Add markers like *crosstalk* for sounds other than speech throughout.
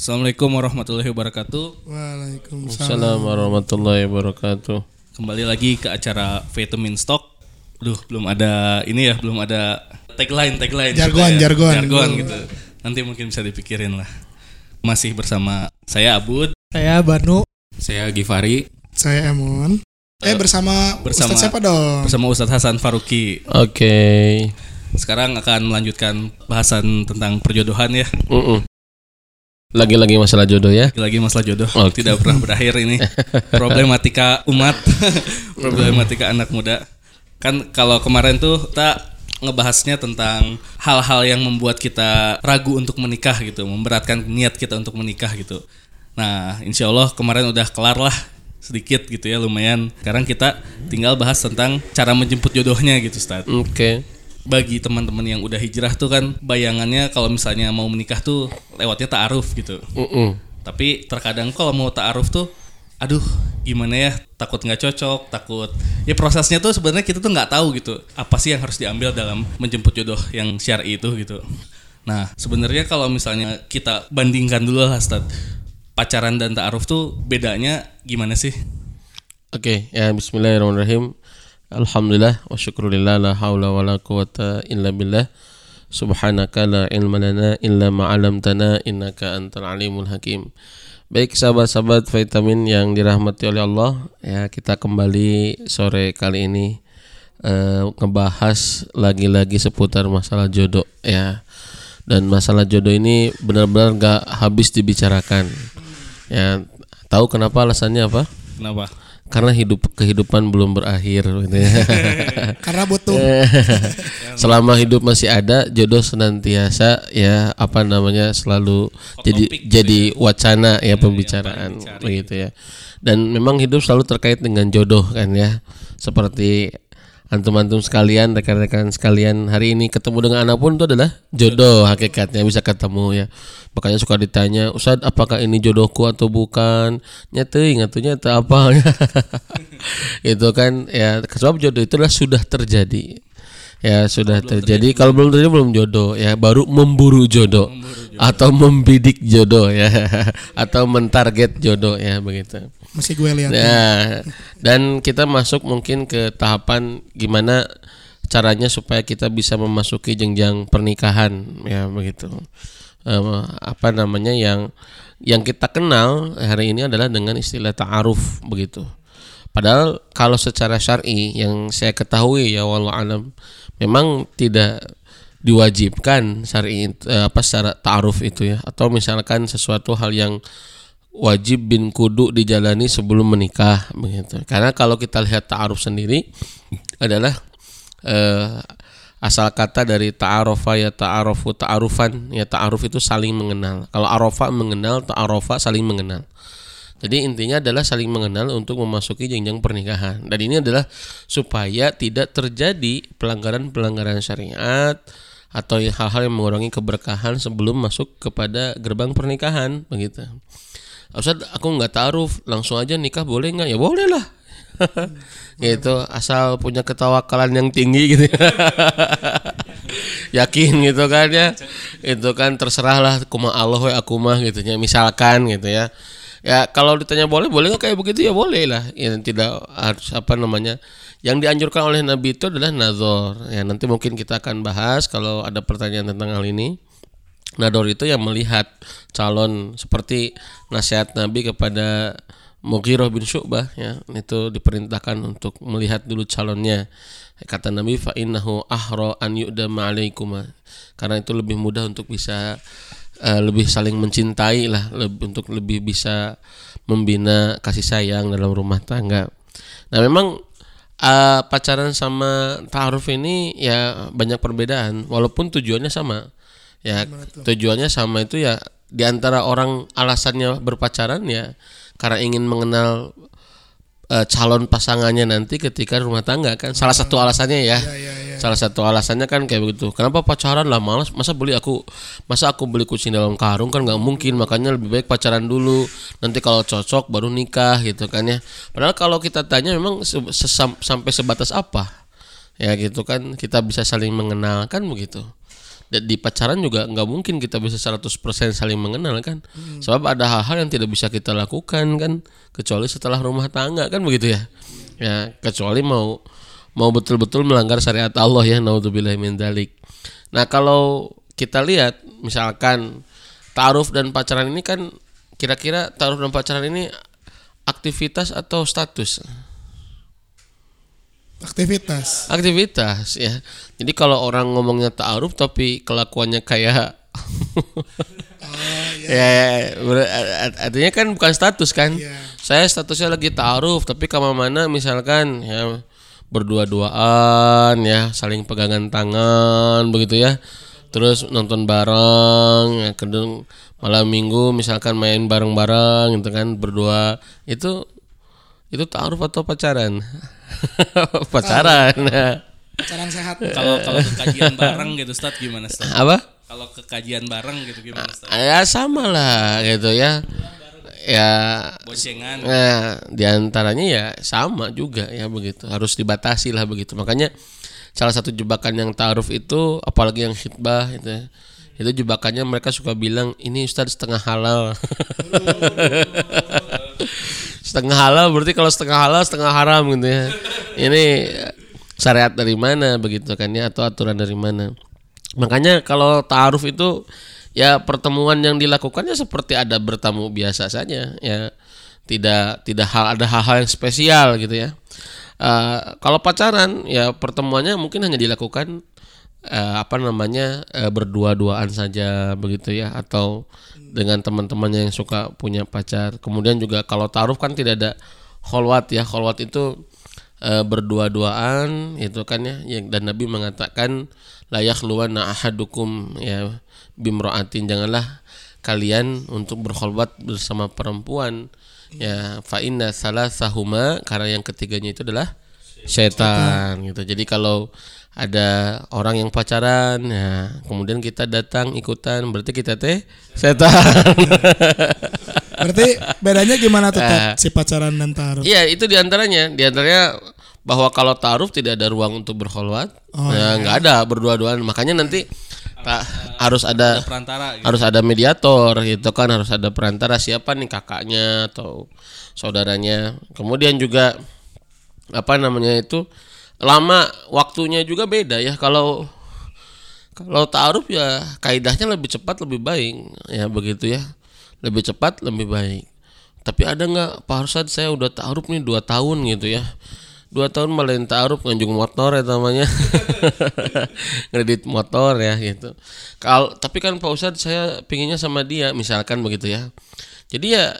Assalamualaikum warahmatullahi wabarakatuh. Waalaikumsalam. Assalamualaikum warahmatullahi wabarakatuh. Kembali lagi ke acara Vitamin Stock. Duh, belum ada ini ya, belum ada tagline tagline. Jargon, gitu ya. jargon. jargon gitu. Nanti mungkin bisa dipikirin lah. Masih bersama saya Abud. Saya Banu, Saya Givari. saya Emon. Eh bersama, bersama- Ustadz siapa dong? bersama Ustadz Hasan Faruqi. Oke. Sekarang akan melanjutkan bahasan tentang perjodohan ya. Mm-mm. Lagi-lagi masalah jodoh ya. Lagi masalah jodoh Oke. tidak pernah berakhir ini. *laughs* Problematika umat, *laughs* problematika anak muda. Kan kalau kemarin tuh kita ngebahasnya tentang hal-hal yang membuat kita ragu untuk menikah gitu, memberatkan niat kita untuk menikah gitu. Nah, insya Allah kemarin udah kelar lah sedikit gitu ya lumayan. Sekarang kita tinggal bahas tentang cara menjemput jodohnya gitu, Ustaz Oke. Bagi teman-teman yang udah hijrah tuh kan bayangannya kalau misalnya mau menikah tuh lewatnya ta'aruf gitu. Mm-mm. Tapi terkadang kalau mau ta'aruf tuh aduh gimana ya takut nggak cocok takut ya prosesnya tuh sebenarnya kita tuh nggak tahu gitu apa sih yang harus diambil dalam menjemput jodoh yang syar'i itu gitu nah sebenarnya kalau misalnya kita bandingkan dulu lah Ustaz pacaran dan ta'aruf tuh bedanya gimana sih Oke, ya bismillahirrahmanirrahim. Alhamdulillah wa syukurillah la haula wa la quwata illa billah. Subhanaka la ilma lana illa ma 'allamtana innaka antal alimul hakim. Baik sahabat-sahabat vitamin yang dirahmati oleh Allah, ya kita kembali sore kali ini eh, ngebahas lagi-lagi seputar masalah jodoh ya. Dan masalah jodoh ini benar-benar gak habis dibicarakan. Ya, tahu kenapa alasannya apa? kenapa karena hidup kehidupan belum berakhir gitu ya. *laughs* Karena butuh *laughs* Selama hidup masih ada jodoh senantiasa ya apa namanya selalu jadi topik gitu jadi wacana ya pembicaraan dicari. begitu ya. Dan memang hidup selalu terkait dengan jodoh kan ya. Seperti antum-antum sekalian, rekan-rekan sekalian hari ini ketemu dengan anak pun itu adalah jodoh hakikatnya bisa ketemu ya. Makanya suka ditanya, "Ustaz, apakah ini jodohku atau bukan?" Nyateuing atuh nyata apa. *laughs* itu kan ya sebab jodoh itu adalah sudah terjadi. Ya sudah terjadi. Kalau belum terjadi belum jodoh ya, baru memburu jodoh atau membidik jodoh ya *laughs* atau mentarget jodoh ya begitu. Masih gue lihat. Ya, dan kita masuk mungkin ke tahapan gimana caranya supaya kita bisa memasuki jenjang pernikahan ya begitu. Eh, apa namanya yang yang kita kenal hari ini adalah dengan istilah ta'aruf begitu. Padahal kalau secara syar'i yang saya ketahui ya wallahu alam memang tidak diwajibkan syar'i eh, apa secara ta'aruf itu ya atau misalkan sesuatu hal yang wajib bin kudu dijalani sebelum menikah begitu. Karena kalau kita lihat ta'aruf sendiri adalah eh, asal kata dari ta'arofa ya ta'arofu ta'arufan ya ta'aruf itu saling mengenal. Kalau arofa mengenal, ta'arofa saling mengenal. Jadi intinya adalah saling mengenal untuk memasuki jenjang pernikahan. Dan ini adalah supaya tidak terjadi pelanggaran-pelanggaran syariat atau hal-hal yang mengurangi keberkahan sebelum masuk kepada gerbang pernikahan begitu. Ustaz aku nggak taruh langsung aja nikah boleh nggak? Ya boleh lah. *laughs* Gitu asal punya ketawakalan yang tinggi gitu. *laughs* Yakin gitu kan ya. Itu kan terserah lah kuma Allah we aku mah gitu ya. Misalkan gitu ya. Ya kalau ditanya boleh boleh nggak kayak begitu? Ya boleh lah. Ya tidak harus apa namanya. Yang dianjurkan oleh Nabi itu adalah nazar. Ya nanti mungkin kita akan bahas kalau ada pertanyaan tentang hal ini Nador itu yang melihat calon seperti nasihat Nabi kepada Mughirah bin Syu'bah ya. Itu diperintahkan untuk melihat dulu calonnya. Kata Nabi fa innahu ahra an yu'dama alaikuma. Karena itu lebih mudah untuk bisa eh, lebih saling mencintai lah lebih untuk lebih bisa membina kasih sayang dalam rumah tangga. Nah memang eh, pacaran sama ta'aruf ini ya banyak perbedaan. Walaupun tujuannya sama ya tujuannya sama itu ya di antara orang alasannya berpacaran ya karena ingin mengenal eh, calon pasangannya nanti ketika rumah tangga kan. Salah satu alasannya ya. Salah satu alasannya kan kayak begitu. Kenapa pacaran lah? Malas masa beli aku masa aku beli kucing dalam karung kan nggak mungkin. Makanya lebih baik pacaran dulu. Nanti kalau cocok baru nikah gitu kan ya. Padahal kalau kita tanya memang se- sesam- sampai sebatas apa? Ya gitu kan kita bisa saling mengenal kan begitu di pacaran juga nggak mungkin kita bisa 100% saling mengenal kan? Sebab ada hal-hal yang tidak bisa kita lakukan kan? Kecuali setelah rumah tangga kan begitu ya? Ya kecuali mau mau betul-betul melanggar syariat Allah ya naudzubillah min dzalik nah kalau kita lihat misalkan taaruf dan pacaran ini kan kira-kira taaruf dan pacaran ini aktivitas atau status Aktivitas. aktivitas ya. Jadi kalau orang ngomongnya taaruf tapi kelakuannya kayak *laughs* ya, ya, ber- art- artinya kan bukan status kan? Iya. saya statusnya lagi taaruf tapi ke mana-mana misalkan ya berdua-duaan ya saling pegangan tangan begitu ya. Terus nonton bareng ya kedung malam minggu misalkan main bareng-bareng gitu kan berdua. Itu itu taaruf atau pacaran *laughs* pacaran *laughs* Pacaran sehat. Kalau kalau kajian bareng gitu Ustaz gimana Ustaz? apa Kalau ke kajian bareng gitu gimana Ustaz? ya sama lah gitu ya ya Bocengan. Nah, di antaranya ya sama juga ya begitu. Harus dibatasi lah begitu. Makanya salah satu jebakan yang taaruf itu apalagi yang khitbah itu ya, itu jebakannya mereka suka bilang ini Ustadz setengah halal. *laughs* setengah halal berarti kalau setengah halal setengah haram gitu ya. Ini syariat dari mana begitu kan ya atau aturan dari mana. Makanya kalau taaruf itu ya pertemuan yang dilakukannya seperti ada bertamu biasa saja ya. Tidak tidak hal ada hal-hal yang spesial gitu ya. Eh, kalau pacaran ya pertemuannya mungkin hanya dilakukan eh, apa namanya eh, berdua-duaan saja begitu ya atau dengan teman-temannya yang suka punya pacar. Kemudian juga kalau taruh kan tidak ada kholwat ya. Kholwat itu eh, berdua-duaan itu kan ya dan Nabi mengatakan layak luan ahadukum ya bimroatin janganlah kalian untuk berkholwat bersama perempuan ya fa inna salasahuma karena yang ketiganya itu adalah setan gitu. Jadi kalau ada orang yang pacaran ya kemudian kita datang ikutan berarti kita teh setan. *laughs* Berarti bedanya gimana tuh. Tat, si pacaran dan taruh? Iya, itu di antaranya. Di antaranya bahwa kalau taruh tidak ada ruang untuk berkholwat. Oh, ya nggak ada berdua-duaan. Makanya nanti tak harus ada Perantara gitu. harus ada mediator gitu kan harus ada perantara siapa nih kakaknya atau saudaranya kemudian juga apa namanya itu lama waktunya juga beda ya. Kalau kalau taaruf ya kaidahnya lebih cepat lebih baik. Ya begitu ya. Lebih cepat lebih baik. Tapi ada nggak Pak Harsad saya udah taaruf nih dua tahun gitu ya. Dua tahun malah taaruf nganjung motor ya namanya. *laughs* Kredit motor ya gitu. Kalau tapi kan Pak Ustadz saya pinginnya sama dia misalkan begitu ya. Jadi ya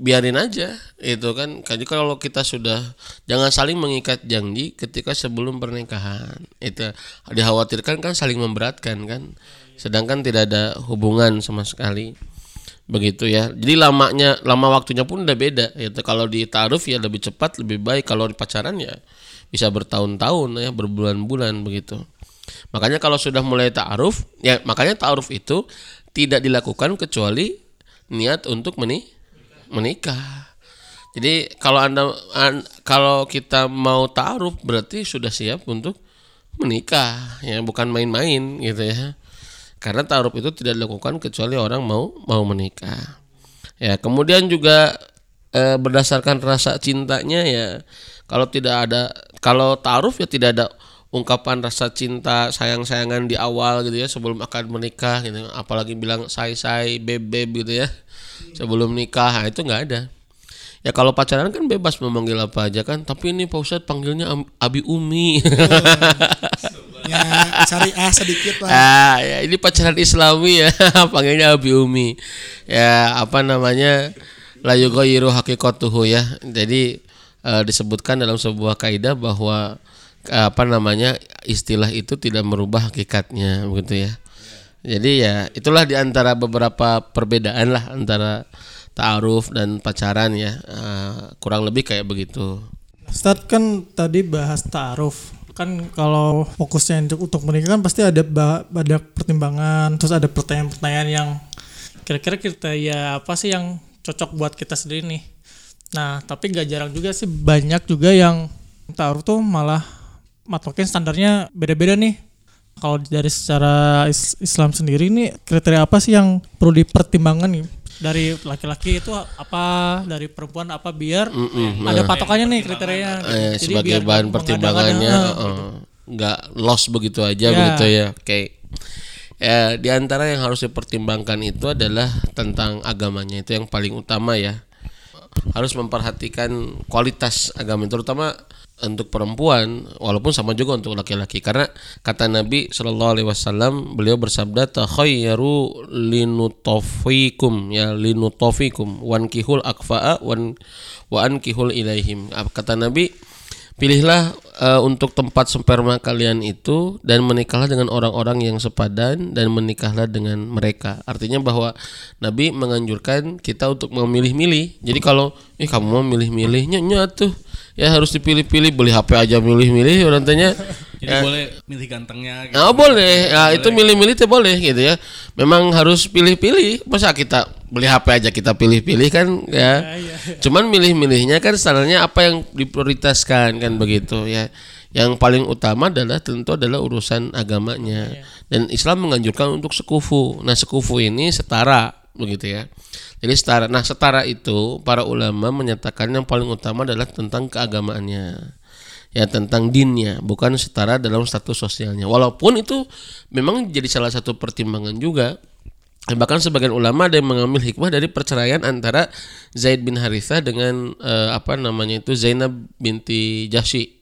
biarin aja itu kan. Jadi kalau kita sudah jangan saling mengikat janji ketika sebelum pernikahan itu dikhawatirkan kan saling memberatkan kan. Sedangkan tidak ada hubungan sama sekali begitu ya. Jadi lamanya lama waktunya pun udah beda itu kalau di taaruf ya lebih cepat lebih baik. Kalau di pacaran ya bisa bertahun-tahun ya berbulan-bulan begitu. Makanya kalau sudah mulai taaruf ya makanya taaruf itu tidak dilakukan kecuali niat untuk meni menikah. Jadi kalau anda an- kalau kita mau taaruf berarti sudah siap untuk menikah ya bukan main-main gitu ya. Karena taaruf itu tidak dilakukan kecuali orang mau mau menikah. Ya kemudian juga eh, berdasarkan rasa cintanya ya kalau tidak ada kalau taaruf ya tidak ada ungkapan rasa cinta sayang-sayangan di awal gitu ya sebelum akan menikah gitu. Apalagi bilang say-say beb-beb gitu ya sebelum nikah nah, itu nggak ada ya kalau pacaran kan bebas memanggil apa aja kan tapi ini Pak Ustadz panggilnya Abi Umi Ya syariah sedikit lah. Ah, ya ini pacaran Islami ya, *laughs* panggilnya Abi Umi. Ya, apa namanya? La yughayyiru haqiqatuhu ya. Jadi eh, disebutkan dalam sebuah kaidah bahwa eh, apa namanya? istilah itu tidak merubah hakikatnya begitu ya. Jadi ya itulah di antara beberapa perbedaan lah antara ta'aruf dan pacaran ya. Eh, kurang lebih kayak begitu. Start kan tadi bahas taaruf. Kan kalau fokusnya untuk, untuk menikah kan pasti ada ada pertimbangan, terus ada pertanyaan-pertanyaan yang kira-kira kita ya apa sih yang cocok buat kita sendiri nih. Nah, tapi gak jarang juga sih banyak juga yang taruh tuh malah matokin standarnya beda-beda nih. Kalau dari secara is- Islam sendiri ini kriteria apa sih yang perlu dipertimbangkan nih? Dari laki-laki itu apa dari perempuan apa biar ada patokannya nih kriterianya. Gitu. Eh, Jadi sebagai biar bahan pertimbangannya eh, nggak lost begitu aja Ya. begitu ya. Oke. Ya di antara yang harus dipertimbangkan itu adalah tentang agamanya itu yang paling utama ya harus memperhatikan kualitas agama terutama untuk perempuan walaupun sama juga untuk laki-laki. Karena kata Nabi Shallallahu Alaihi Wasallam beliau bersabda takhayyaru linutofikum ya linutofikum wan kihul akfa'a wan wa ankihul ilaihim. Ah, kata Nabi Pilihlah eh, untuk tempat sperma kalian itu dan menikahlah dengan orang-orang yang sepadan dan menikahlah dengan mereka. Artinya bahwa Nabi menganjurkan kita untuk memilih-milih. Jadi kalau eh kamu mau milih-milihnya nya tuh ya harus dipilih-pilih beli HP aja milih-milih orang tanya. Jadi boleh milih gantengnya gitu. Nah, boleh. Ya, itu milih-milih teh boleh gitu ya. Memang harus pilih-pilih. Masa kita beli HP aja kita pilih-pilih kan ya. Cuman milih-milihnya kan standarnya apa yang diprioritaskan kan begitu ya. Yang paling utama adalah tentu adalah urusan agamanya. Dan Islam menganjurkan untuk sekufu. Nah, sekufu ini setara begitu ya. Jadi setara. Nah, setara itu para ulama menyatakan yang paling utama adalah tentang keagamaannya ya tentang dinnya bukan setara dalam status sosialnya walaupun itu memang jadi salah satu pertimbangan juga bahkan sebagian ulama ada yang mengambil hikmah dari perceraian antara Zaid bin Haritha dengan eh, apa namanya itu Zainab binti Jahsy.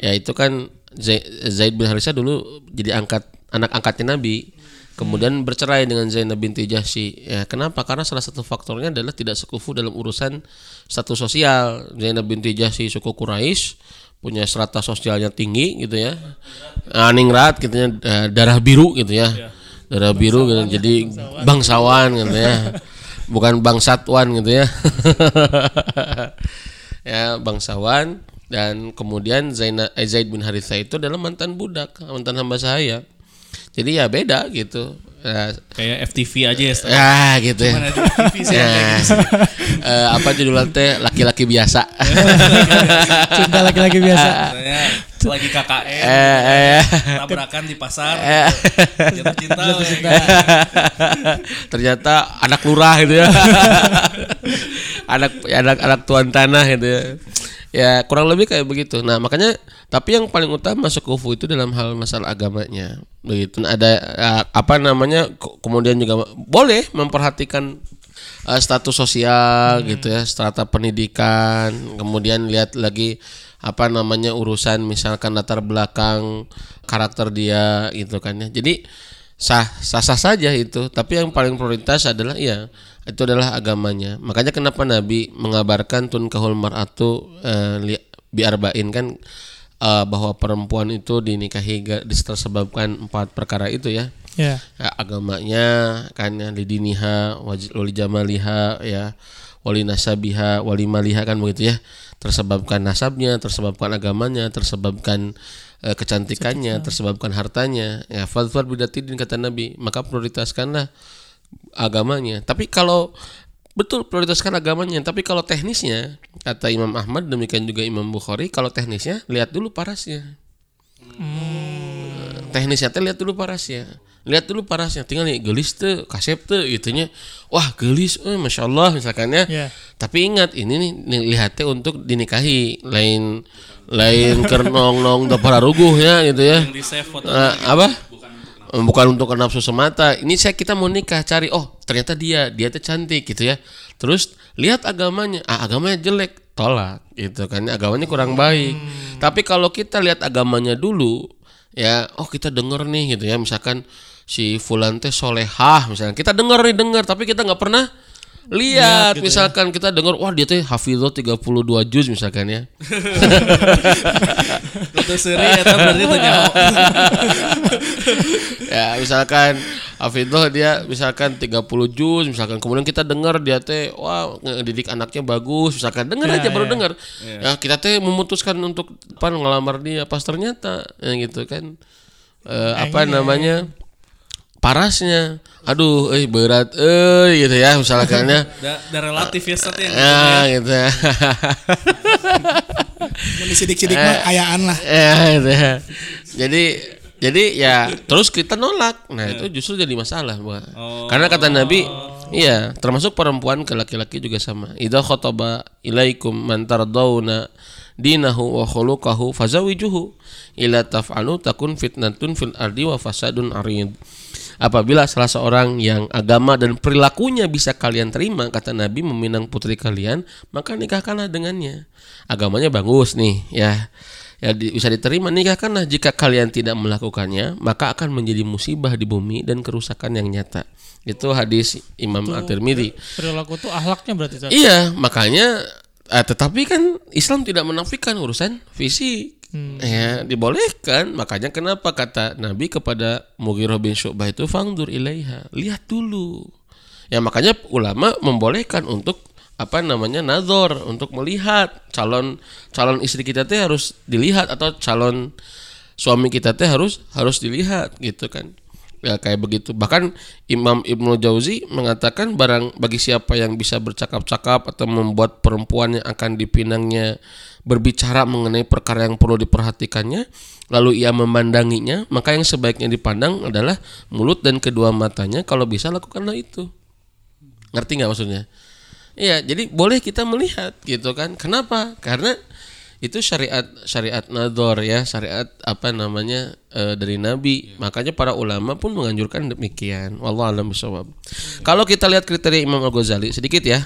Ya itu kan Zai- Zaid bin Haritha dulu jadi angkat anak angkatnya Nabi kemudian bercerai dengan Zainab binti Jahsy. Ya kenapa? Karena salah satu faktornya adalah tidak sekufu dalam urusan status sosial. Zainab binti Jahsy suku Quraisy punya strata sosialnya tinggi gitu ya. Ah, ningrat gitu ya eh, darah biru gitu ya darah biru gitu jadi bangsawan gitu ya. *laughs* Bukan bangsatwan gitu ya. *laughs* Ya bangsawan dan kemudian Zaina, eh, Zaid bin Haritha itu adalah mantan budak mantan hamba sahaya jadi ya beda gitu. Ya, Kayak FTV aja ya. Stan. ya gitu ya. FTV sih Ya. *laughs* Eh, apa judulnya teh? Laki-laki biasa. *laughs* Cinta laki-laki biasa. Misalnya lagi KKN, eh, eh, tabrakan di pasar, eh. jatuh cinta, weh. *laughs* ternyata anak lurah gitu ya. Anak anak anak tuan tanah gitu ya ya kurang lebih kayak begitu. Nah makanya tapi yang paling utama sekufu itu dalam hal masalah agamanya. Begitu. Nah, ada eh, apa namanya ke- kemudian juga boleh memperhatikan eh, status sosial gitu ya strata pendidikan kemudian lihat lagi apa namanya urusan misalkan latar belakang karakter dia gitu kan ya. Jadi sah sah sah saja itu. Tapi yang paling prioritas adalah ya itu adalah agamanya. Makanya kenapa Nabi mengabarkan tun kahul mar'atu eh, li- biarbain kan eh, bahwa perempuan itu dinikahi disebabkan empat perkara itu ya. Ya. Ya, agamanya kan ya lidiniha wali jamaliha ya wali nasabiha wali maliha kan begitu ya. Tersebabkan nasabnya tersebabkan agamanya tersebabkan eh, kecantikannya tersebabkan hartanya. Ya fadfar bidatidin kata Nabi. Maka prioritaskanlah agamanya. Tapi kalau betul prioritaskan agamanya tapi kalau teknisnya kata Imam Ahmad demikian juga Imam Bukhari kalau teknisnya lihat dulu parasnya. Teknisnya teh lihat dulu parasnya. Lihat dulu parasnya. Tinggal nih gelis tuh kasep tuh gitunya wah gelis eh masya Allah misalkannya Ya. tapi ingat ini nih, nih lihatnya untuk dinikahi. Lain lain kernong nong dapur ruguh ya gitu ya. Yang di save foto. Eh, apa bukan untuk nafsu semata. Ini saya kita mau nikah cari oh ternyata dia dia tuh cantik gitu ya. Terus lihat agamanya. Ah agamanya jelek. Tolak gitu kan. Agamanya kurang baik. Tapi kalau kita lihat agamanya dulu ya oh kita denger nih gitu ya. Misalkan si fulan teh solehah misalnya kita denger nih denger. Tapi kita nggak pernah lihat misalkan kita dengar wah dia teh hafizah 32 juz misalkan ya. *laughs* Foto seri eta berarti nyaho. *laughs* ya misalkan Hafidhah dia misalkan 30 juz misalkan kemudian kita dengar dia teh wah ngedidik anaknya bagus misalkan dengar aja baru dengar. Ya. Kita teh memutuskan untuk apa ngelamar dia pas ternyata ya gitu kan. Eh, apa namanya parasnya aduh eh berat eh gitu ya misalkan ya *laughs* Da, da relatif ya Stat ya. ya gitu ya *laughs* Mun sidik-sidik mah ayaan lah. ya gitu ya jadi Jadi ya terus kita nolak. Nah, itu justru jadi masalah, Wah. Karena kata Nabi, iya, termasuk perempuan ke laki-laki juga sama. Idza khataba ilaikum man tardawna dinahu wa khuluquhu fazawijuhu ila taf'alu takun fitnatun fil ardi wa fasadun arid. Apabila salah seorang yang agama dan perilakunya bisa kalian terima, kata Nabi meminang putri kalian, maka nikahkanlah dengannya. Agamanya bagus nih, ya. Ya di- bisa diterima nikahkanlah. Jika kalian tidak melakukannya maka akan menjadi musibah di bumi dan kerusakan yang nyata. Itu hadis Imam At-Tirmidzi. Perilaku tuh ahlaknya berarti. Iya makanya eh, tetapi kan Islam tidak menafikan urusan fisik ya dibolehkan. Makanya kenapa kata Nabi kepada Mughirah bin Syu'bah itu fangdur ilaiha. Lihat dulu. Ya makanya ulama membolehkan untuk apa namanya nazar untuk melihat calon calon istri kita teh harus dilihat atau calon suami kita teh harus harus dilihat gitu kan. Ya kayak begitu. Bahkan Imam Ibnu Jauzi mengatakan barang bagi siapa yang bisa bercakap-cakap atau membuat perempuan yang akan dipinangnya berbicara mengenai perkara yang perlu diperhatikannya lalu ia memandanginya maka yang sebaiknya dipandang adalah mulut dan kedua matanya kalau bisa lakukanlah itu ngerti nggak maksudnya Iya, jadi boleh kita melihat gitu kan. Kenapa? Karena itu syariat syariat nador ya, syariat apa namanya eh, dari Nabi. Makanya para ulama pun menganjurkan demikian. Wallahu a'lam bishawab. Kalau kita lihat kriteria Imam Al-Ghazali sedikit ya.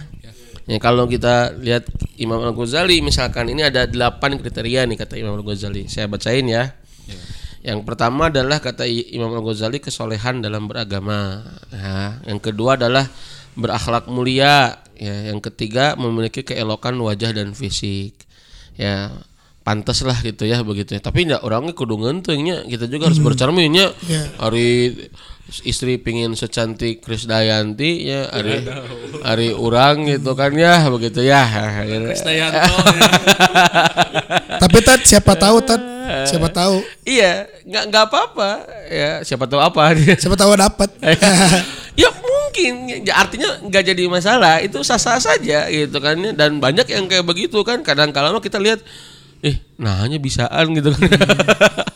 Ya, kalau kita lihat Imam Al-Ghazali misalkan ini ada delapan kriteria nih kata Imam Al-Ghazali. Saya bacain ya. Yang pertama adalah kata Imam Al-Ghazali kesolehan dalam beragama. Ya, yang kedua adalah berakhlak mulia. Ya, yang ketiga memiliki keelokan wajah dan fisik. Ya, pantas lah gitu ya begitu ya. Tapi enggak orangnya kudu ngentengnya. Kita juga harus bercermin ya. Ya. Hari istri pingin secantik Krisdayanti ya hari hari orang gitu kan ya begitu ya. Dayanto ya. *laughs* Tapi Tat siapa tahu Tat siapa tahu Iya, nggak nggak apa-apa ya. Siapa tahu apa *laughs* siapa tahu dapat. *laughs* ya mungkin ya, artinya nggak jadi masalah itu sah-sah saja gitu kan ya. dan banyak yang kayak begitu kan kadang kala kita lihat eh nahnya bisaan gitu kan. *laughs*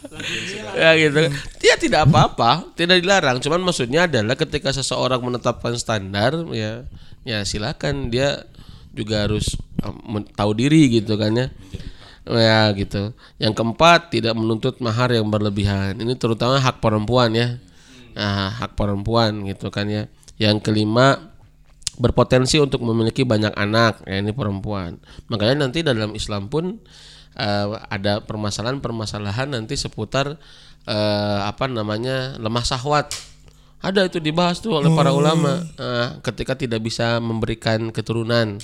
Ya gitu kan. Dia tidak apa-apa tidak dilarang. Cuman maksudnya adalah ketika seseorang menetapkan standar ya ya silakan. Dia juga harus um, tahu diri gitu kan ya. Ya gitu. Yang keempat tidak menuntut mahar yang berlebihan. Ini terutama hak perempuan ya. Nah, hak perempuan gitu kan ya. Yang kelima berpotensi untuk memiliki banyak anak. Ya ini perempuan. Makanya nanti dalam Islam pun eh, ada permasalahan-permasalahan nanti seputar eh, apa namanya lemah sahwat. Ada itu dibahas tuh oleh para ulama eh, ketika tidak bisa memberikan keturunan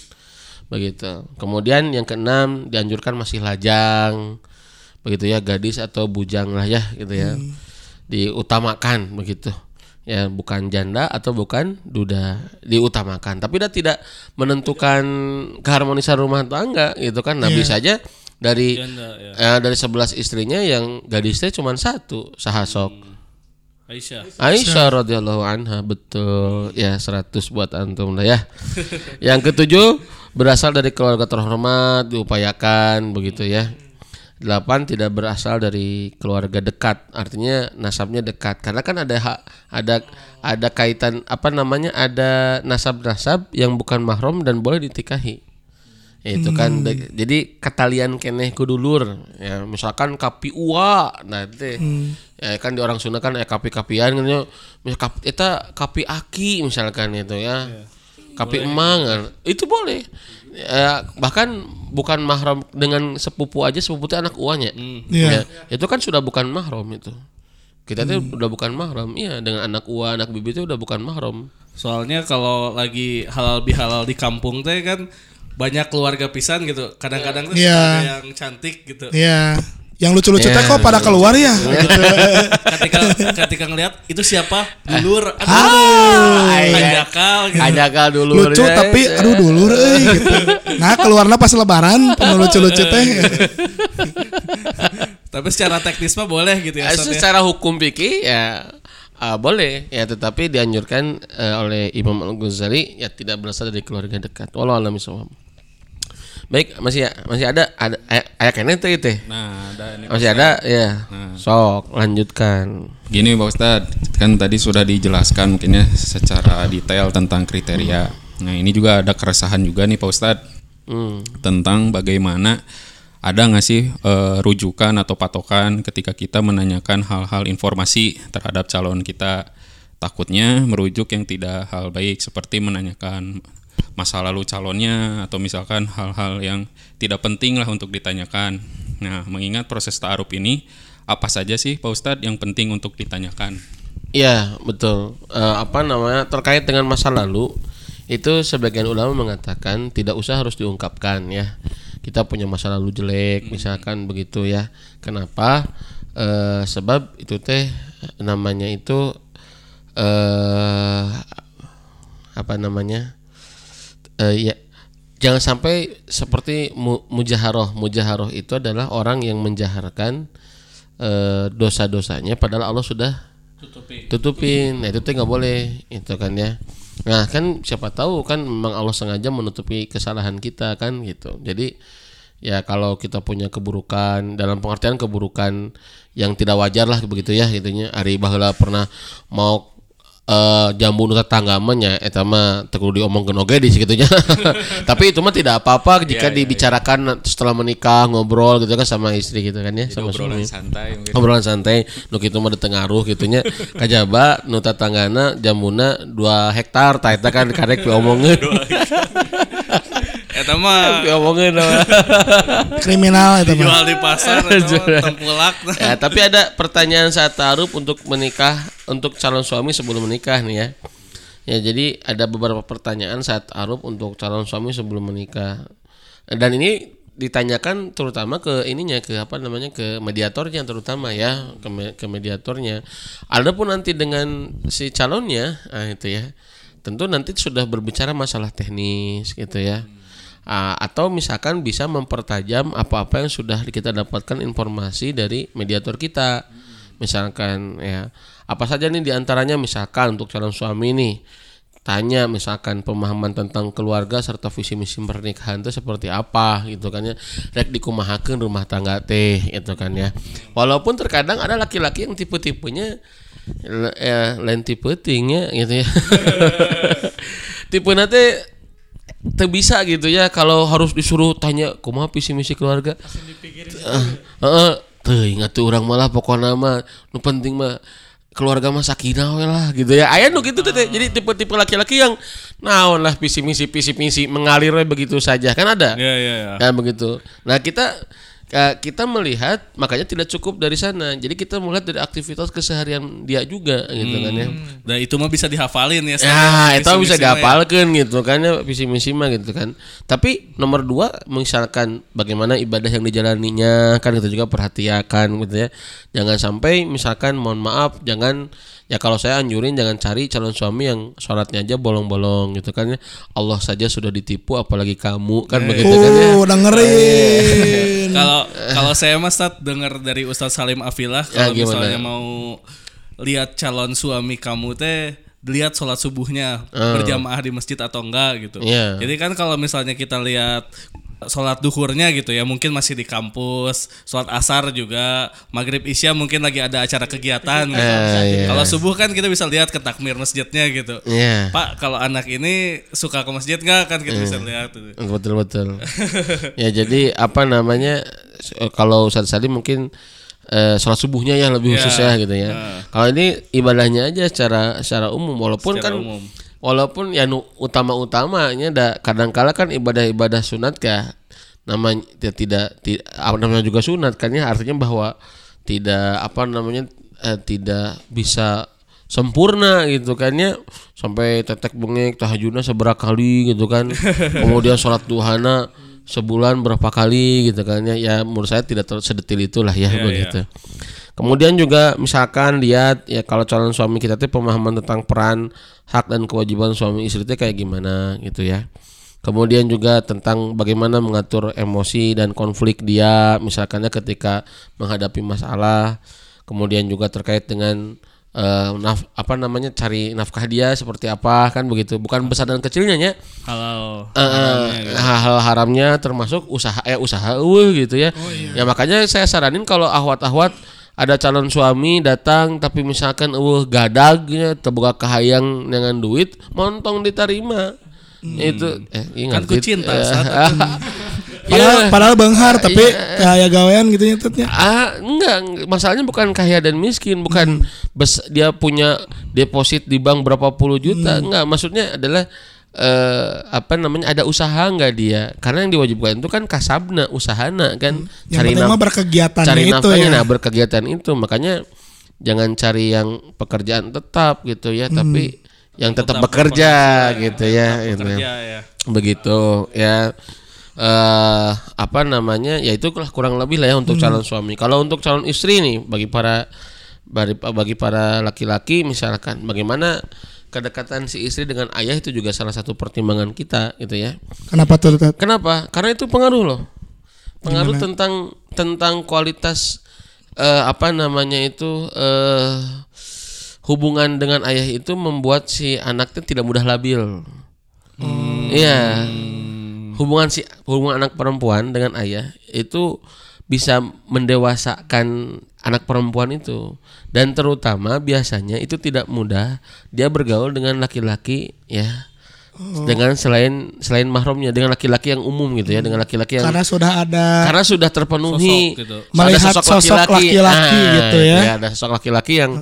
begitu. Kemudian yang keenam dianjurkan masih lajang begitu ya gadis atau bujang lah ya gitu ya. Diutamakan begitu. Ya bukan janda atau bukan duda diutamakan. Tapi dia tidak menentukan keharmonisan rumah tangga gitu kan. Nabi saja dari Janda ya. eh, dari 11 istrinya yang gadisnya cuma satu sahasok Aisyah. Aisyah radhiyallahu anha betul ya 100 buat antum lah ya. *laughs* Yang ketujuh berasal dari keluarga terhormat diupayakan begitu ya. Delapan tidak berasal dari keluarga dekat artinya nasabnya dekat karena kan ada hak ada ada kaitan apa namanya ada nasab-nasab yang bukan mahram dan boleh ditikahi. Itu kan de- jadi ketalian keneh kudulur ya. Misalkan kapi ua nanti ya kan di orang Sunda kan ya kapi kapian kan ya misal kap, eta kapi aki misalkan itu ya. Kapi emang kan. itu boleh. Ya, bahkan bukan mahram dengan sepupu aja sepupu itu anak uanya Iya. Ya, itu kan sudah bukan mahram itu. Kita tuh udah bukan mahram iya. Dengan anak ua anak bibi itu udah bukan mahram. Soalnya kalau lagi halal bihalal di kampung teh kan banyak keluarga pisan gitu. Kadang-kadang tuh Iya. ada yang cantik gitu. Iya. Yang lucu-lucu teh Iya. kok pada keluar ya gitu. ketika ketika ngelihat itu siapa? Dulur. Ah, Aduh. iya. Anjakal gitu. Ajakal dulu lucu ya. tapi aduh dulur euy gitu. Nah, keluarnya pas lebaran penuh lucu-lucu teh. Tapi secara teknis mah boleh gitu ya. Eh, ya. secara hukum fikih ya ah, boleh ya tetapi dianjurkan eh, oleh Imam Al Ghazali ya tidak berasal dari keluarga dekat. Walau alam bisawab. Baik, masih masih ada ada aya aya keneh teh teh. Nah, ada ini. Masih ada ya. Sok lanjutkan. Gini Pak Ustadz, kan tadi sudah dijelaskan mungkin ya secara detail tentang kriteria. Nah ini juga ada keresahan juga nih Pak Ustadz Hmm. tentang bagaimana ada nggak sih eh, rujukan atau patokan ketika kita menanyakan hal-hal informasi terhadap calon kita takutnya merujuk yang tidak hal baik seperti menanyakan masa lalu calonnya atau misalkan hal-hal yang tidak penting lah untuk ditanyakan. Nah mengingat proses ta'aruf ini apa saja sih Pak Ustadz yang penting untuk ditanyakan? Iya, betul. Eh, apa namanya? Terkait dengan masa lalu itu sebagian ulama mengatakan tidak usah harus diungkapkan ya. Kita punya masa lalu jelek misalkan begitu ya. Kenapa? Eh, sebab itu teh namanya itu eh apa namanya? Eh ya jangan sampai seperti mu, mujaharoh. Mujaharoh itu adalah orang yang menjaharkan eh, dosa-dosanya padahal Allah sudah tutupin. nah itu tuh nggak boleh itu kan ya. Nah kan siapa tahu kan memang Allah sengaja menutupi kesalahan kita kan gitu. Jadi ya kalau kita punya keburukan dalam pengertian keburukan yang tidak wajar lah begitu ya gitunya Ari baheula pernah mau eh jambu nu tetanggamannya eta mah teu diomongkeun oge di segitunya. *laughs* Tapi itu mah tidak apa-apa jika dibicarakan setelah menikah ngobrol gitu kan sama istri gitu kan ya sama obrolan suami. santai mungkin. obrolan santai nu kitu mah detengaruh gitunya kajaba nu tatanggana jambuna 2 hektar ta eta kan karek diomongkeun Eta mah *laughs* diomongkeun mah. *laughs* Kriminal itu mah. jual di pasar *laughs* tempulak. ya tapi ada pertanyaan saat taruh untuk menikah untuk calon suami sebelum menikah nih ya ya jadi ada beberapa pertanyaan saat taruh untuk calon suami sebelum menikah dan ini ditanyakan terutama ke ininya ke apa namanya ke mediatornya terutama ya ke, me- ke mediatornya adapun nanti dengan si calonnya ah itu ya tentu nanti sudah berbicara masalah teknis gitu ya Ah, atau misalkan bisa mempertajam apa-apa yang sudah kita dapatkan informasi dari mediator kita. Misalkan ya apa saja nih di antaranya misalkan untuk calon suami nih tanya misalkan pemahaman tentang keluarga serta visi misi pernikahan itu seperti apa gitu kan ya. Rek dikumahakeun rumah tangga teh gitu kan ya. Walaupun terkadang ada laki-laki yang tipe-tipenya ya, lain tipe tingnya gitu ya. *laughs* Tipe nanti teu bisa gitu ya kalau harus disuruh tanya kumaha visi misi keluarga? Heeh, heeh ingat tuh orang malah pokoknya mah nu penting mah keluarga mah sakinah we lah gitu ya. Aya nu gitu teh jadi tipe-tipe laki-laki yang naon lah visi misi visi misi mengalir begitu saja. Kan ada? Iya iya iya. Kan begitu. Nah kita eh, kita melihat makanya tidak cukup dari sana. Jadi kita melihat dari aktivitas keseharian dia juga gitu kan ya. Nah itu mah bisa dihafalin ya. Ya, itu bisa ya. dihafalkan gitu kan ya visi misi mah gitu kan. Tapi nomor dua misalkan bagaimana ibadah yang dijalaninya kan itu juga perhatikan gitu ya. Jangan sampai misalkan mohon maaf jangan ya kalau saya anjurin jangan cari calon suami yang sholatnya aja bolong-bolong gitu kan ya. Allah saja sudah ditipu apalagi kamu kan begitu kan ya. Oh, dengerin. *laughs* Kalau kalau saya mas Tat dengar dari Ustadz Salim Afilah kalau Ya, gimana? misalnya mau lihat calon suami kamu teh lihat sholat subuhnya Oh. berjamaah di masjid atau enggak gitu. Iya. Jadi kan kalau misalnya kita lihat sholat duhurnya gitu ya mungkin masih di kampus, sholat asar juga, maghrib isya mungkin lagi ada acara kegiatan. Gitu. Eh, iya. Kalau subuh kan kita bisa lihat ke takmir masjidnya gitu. Iya. Pak kalau anak ini suka ke masjid nggak kan kita bisa lihat. tuh. betul betul *laughs* ya jadi apa namanya kalau Ustaz Salim mungkin eh, sholat subuhnya ya lebih khusus ya gitu ya kalau ini ibadahnya aja secara secara umum walaupun Secara kan umum. Walaupun ya nu, utama utamanya ada kadang-kala kan ibadah-ibadah sunat kah namanya ya tidak tidak apa namanya juga sunat kan ya artinya bahwa tidak apa namanya eh, tidak bisa sempurna gitu kan ya. Sampai tetek bengek tahajudnya seberapa kali gitu kan. *laughs* Kemudian sholat duhana sebulan berapa kali gitu kan ya. Ya menurut saya tidak ter- sedetil itulah ya begitu kemudian juga misalkan lihat ya kalau calon suami kita tuh pemahaman tentang peran hak dan kewajiban suami istri itu kayak gimana gitu ya Kemudian juga tentang bagaimana mengatur emosi dan konflik dia, misalkannya ketika menghadapi masalah. Kemudian juga terkait dengan eh, naf- apa namanya cari nafkah dia seperti apa kan begitu bukan besar dan kecilnya ya Halal. Eh, eh, hal haramnya termasuk usaha eh usaha eueuh gitu ya. Ya makanya saya saranin kalau ahwat-ahwat ada calon suami datang tapi misalkan eueuh gadagnya terbuka kahayang dengan duit montong diterima. Itu eh ingat Kan ku cinta, Eh, saat *laughs* Padahal, Iya. padahal benghar tapi kayak gawean gitu ya tutnya. Ah, enggak, masalahnya bukan kaya dan miskin, bukan bes, dia punya deposit di bank berapa puluh juta, enggak. Maksudnya adalah eh apa namanya ada usaha enggak dia? Karena yang diwajibkan itu kan kasabna, usahana kan, Yang penting mah naf- berkegiatan cari itu nafkahnya, ya. nah berkegiatan itu, makanya jangan cari yang pekerjaan tetap gitu ya, tapi yang tetap bekerja gitu ya, itu ya. Kerja ya. begitu ya. Eh apa namanya ya itu kurang lebih lah ya untuk calon suami. Kalau untuk calon istri nih bagi para bagi, bagi para laki-laki misalkan bagaimana kedekatan si istri dengan ayah itu juga salah satu pertimbangan kita gitu ya. Kenapa tuh kenapa? Karena itu pengaruh loh. Pengaruh tentang tentang kualitas eh, apa namanya itu eh hubungan dengan ayah itu membuat si anaknya tidak mudah labil. Iya. Hubungan si hubungan anak perempuan dengan ayah itu bisa mendewasakan anak perempuan itu. Dan terutama biasanya itu tidak mudah. Dia bergaul dengan laki-laki ya. Dengan selain selain mahramnya dengan laki-laki yang umum gitu ya dengan laki-laki yang Karena sudah ada karena sudah terpenuhi Sosok gitu. Melihat sosok laki-laki. gitu ya. ya, ada sosok laki-laki yang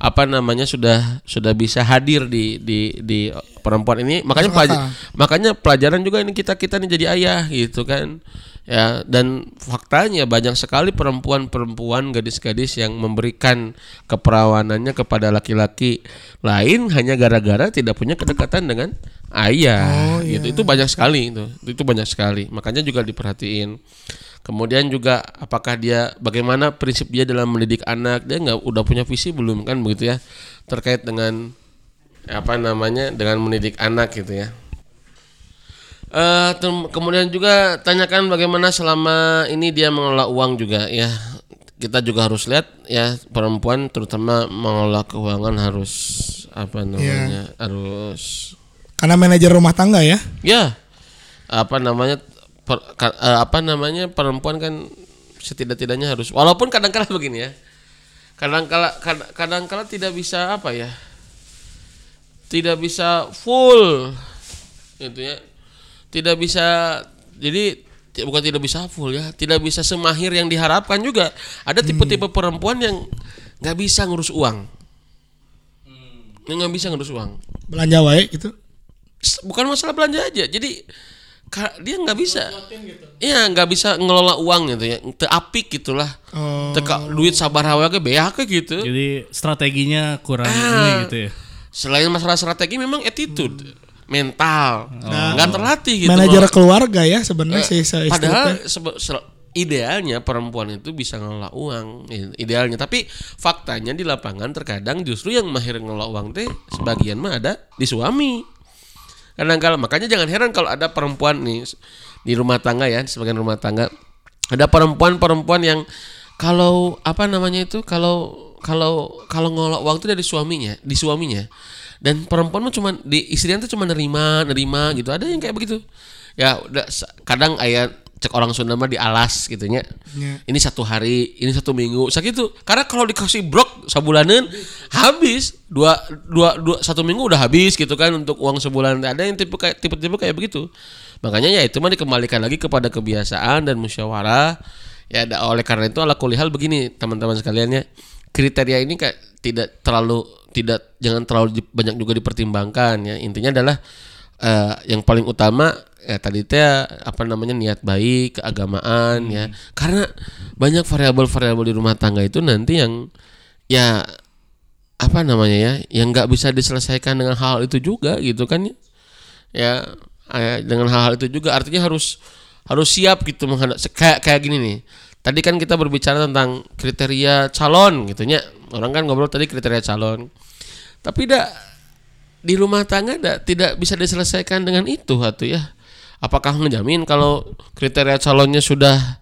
apa namanya sudah sudah bisa hadir di di di perempuan ini makanya pelaj- makanya pelajaran juga ini kita kita nih jadi ayah gitu kan. Ya dan faktanya banyak sekali perempuan-perempuan gadis-gadis yang memberikan keperawanannya kepada laki-laki lain hanya gara-gara tidak punya kedekatan dengan ayah. Gitu. Itu banyak sekali itu. Itu banyak sekali. Makanya juga diperhatiin. Kemudian juga apakah dia bagaimana prinsip dia dalam mendidik anak? Dia nggak udah punya visi belum kan begitu ya terkait dengan apa namanya dengan mendidik anak gitu ya Eh, tem- kemudian juga tanyakan bagaimana selama ini dia mengelola uang juga ya. Kita juga harus lihat ya perempuan terutama mengelola keuangan harus apa namanya harus karena manajer rumah tangga ya. ya apa namanya per- eh, apa namanya perempuan kan setidak-tidaknya harus walaupun kadang-kala begini ya kadang-kala kad- kadang-kala tidak bisa apa ya tidak bisa full gitu ya. Tidak bisa jadi bukan tidak bisa full ya tidak bisa semahir yang diharapkan juga. Ada tipe-tipe perempuan yang nggak bisa ngurus uang. Yang nggak bisa ngurus uang. Belanja wae gitu. Bukan masalah belanja aja. Jadi dia nggak bisa. Iya nggak bisa ngelola uang gitu ya. Teapik gitulah. Oh. teka duit sabar hawa ke beak gitu. Jadi strateginya kurang Ah. ini gitu ya. Selain masalah strategi memang attitude mental. Nggak terlatih gitu manajer keluarga ya sebenarnya si si istri teh. padahal sebe- idealnya perempuan itu bisa ngelola uang. Idealnya. Tapi faktanya di lapangan terkadang justru yang mahir ngelola uang teh sebagian mah ada di suami. Kadang-kala makanya jangan heran kalau ada perempuan nih di rumah tangga ya sebagian rumah tangga ada perempuan-perempuan yang kalau apa namanya itu kalau kalau kalau ngelola uang itu dari suaminya di suaminya. Dan perempuan mah cuma di istrinya tuh cuma nerima nerima gitu. Ada yang kayak begitu. Ya udah kadang ayat cek orang Sunda mah di alas gitu nya. Ya. ini satu hari ini satu minggu. Sakitu karena kalau dikasih brok sabulanan habis. Dua, dua dua satu minggu udah habis gitu kan untuk uang sebulan. Ada yang tipe kayak tipe tipe kayak begitu. Makanya ya itu mah dikembalikan lagi kepada kebiasaan dan musyawarah. Ya oleh karena itu ala kulihal begini teman-teman sekalian ya kriteria ini kayak tidak terlalu tidak jangan terlalu banyak juga dipertimbangkan ya. Intinya adalah eh, yang paling utama ya tadi teh apa namanya niat baik keagamaan ya. Karena banyak variabel-variabel di rumah tangga itu nanti yang ya apa namanya ya yang nggak bisa diselesaikan dengan hal itu juga gitu kan ya. Ya eh, dengan hal-hal itu juga artinya harus harus siap gitu menghadap kayak kayak gini nih tadi kan kita berbicara tentang kriteria calon gitunya orang kan ngobrol tadi kriteria calon. Tapi tidak di rumah tangga da, tidak bisa diselesaikan dengan itu hatu ya. Apakah menjamin kalau kriteria calonnya sudah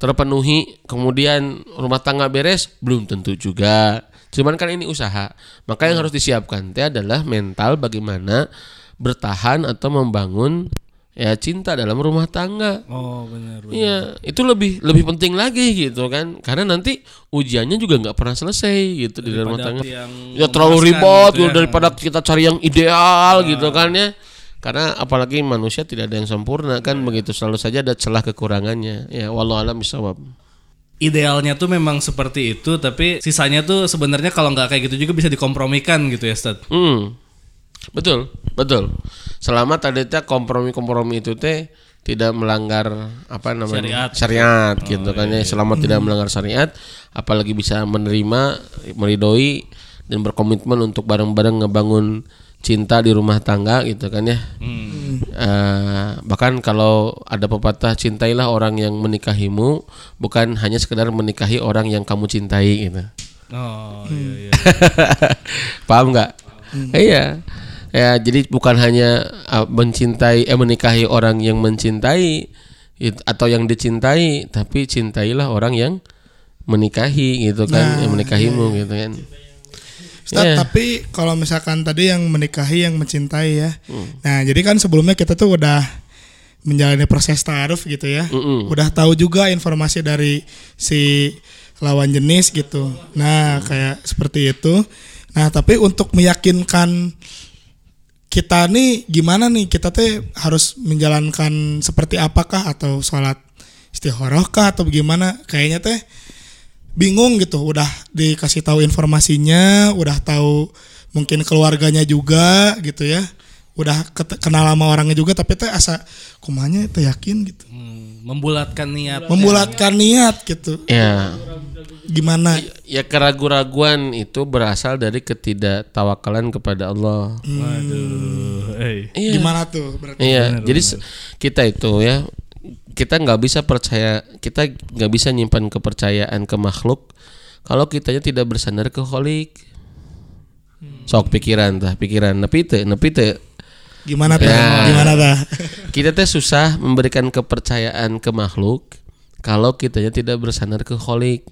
terpenuhi kemudian rumah tangga beres? Belum tentu juga. Cuman kan ini usaha. Maka yang harus disiapkan teh adalah mental bagaimana bertahan atau membangun ya cinta dalam rumah tangga. Oh benar. Iya, itu lebih lebih penting lagi gitu kan. Karena nanti ujiannya juga nggak pernah selesai gitu di dalam rumah Daripada tangga. Ya terlalu ribet gitu ya. daripada kita cari yang ideal gitu kan ya. Karena apalagi manusia tidak ada yang sempurna kan begitu selalu saja ada celah kekurangannya. Ya wallahu alam bisawab. Idealnya tuh memang seperti itu, tapi sisanya tuh sebenarnya kalau nggak kayak gitu juga bisa dikompromikan gitu ya, Stad. Hmm. Betul, betul. Selama tadi teh kompromi-kompromi itu teh tidak melanggar apa namanya Syariat. gitu kan ya. Selama tidak melanggar syariat, apalagi bisa menerima, meridoi dan berkomitmen untuk bareng-bareng ngebangun cinta di rumah tangga gitu kan ya. Eh, bahkan kalau ada pepatah cintailah orang yang menikahimu bukan hanya sekedar menikahi orang yang kamu cintai gitu. Oh iya iya. *laughs* Paham nggak? Iya. Ya, jadi bukan hanya uh, mencintai eh menikahi orang yang mencintai it- atau yang dicintai, tapi cintailah orang yang menikahi gitu kan, yang menikahimu gitu kan. Ustaz, Iya. tapi kalau misalkan tadi yang menikahi yang mencintai ya. Nah, jadi kan sebelumnya kita tuh udah menjalani proses taaruf gitu ya. Udah tahu juga informasi dari si lawan jenis gitu. Nah, kayak seperti itu. Nah, tapi untuk meyakinkan kita nih gimana nih? Kita teh harus menjalankan seperti apakah? Atau sholat istikharah kah? Atau bagaimana? Kayaknya teh bingung gitu. Udah dikasih tahu informasinya udah tahu mungkin keluarganya juga gitu ya. Udah kenal sama orangnya juga tapi teh asa kumanya teh yakin gitu. Hmm, membulatkan niat. membulatkan niat gitu. Ya, gimana ya keraguan-raguan itu berasal dari ketidaktawakalan kepada Allah. Waduh. Eh. Iya. gimana tuh berarti Iya, jadi se- kita itu ya kita nggak bisa percaya, kita nggak bisa nyimpan kepercayaan ke makhluk kalau kitanya tidak bersandar ke holik. Sok pikiran tah, pikiran nepi teu, nepi teu. gimana tuh Ya. gimana tuh *laughs* Kita teh susah memberikan kepercayaan ke makhluk kalau kitanya tidak bersandar ke holik.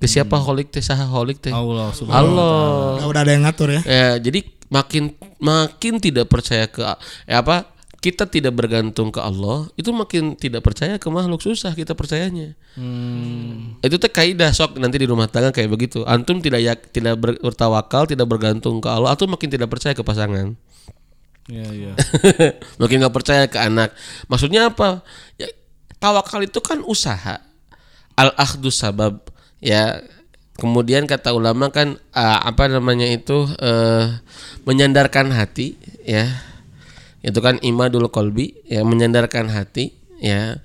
Ke siapa holik teh saha holik teh? Allah subhanahu Allah. Nah, udah ada yang ngatur ya Ya, jadi makin makin tidak percaya ke eh, apa? Kita tidak bergantung ke Allah, itu makin tidak percaya ke makhluk susah kita percayanya. Hmm. Itu teh kaidah sok nanti di rumah tangga kayak begitu. Antum tidak yak, tidak ber- bertawakal, tidak bergantung ke Allah, atau makin tidak percaya ke pasangan. Iya iya. *laughs* makin nggak percaya ke anak. Maksudnya apa? Ya, tawakal itu kan usaha. Al akhdus sabab ya. Kemudian kata ulama kan ah, apa namanya itu eh, menyandarkan hati ya. Itu kan imadul kolbi ya menyandarkan hati ya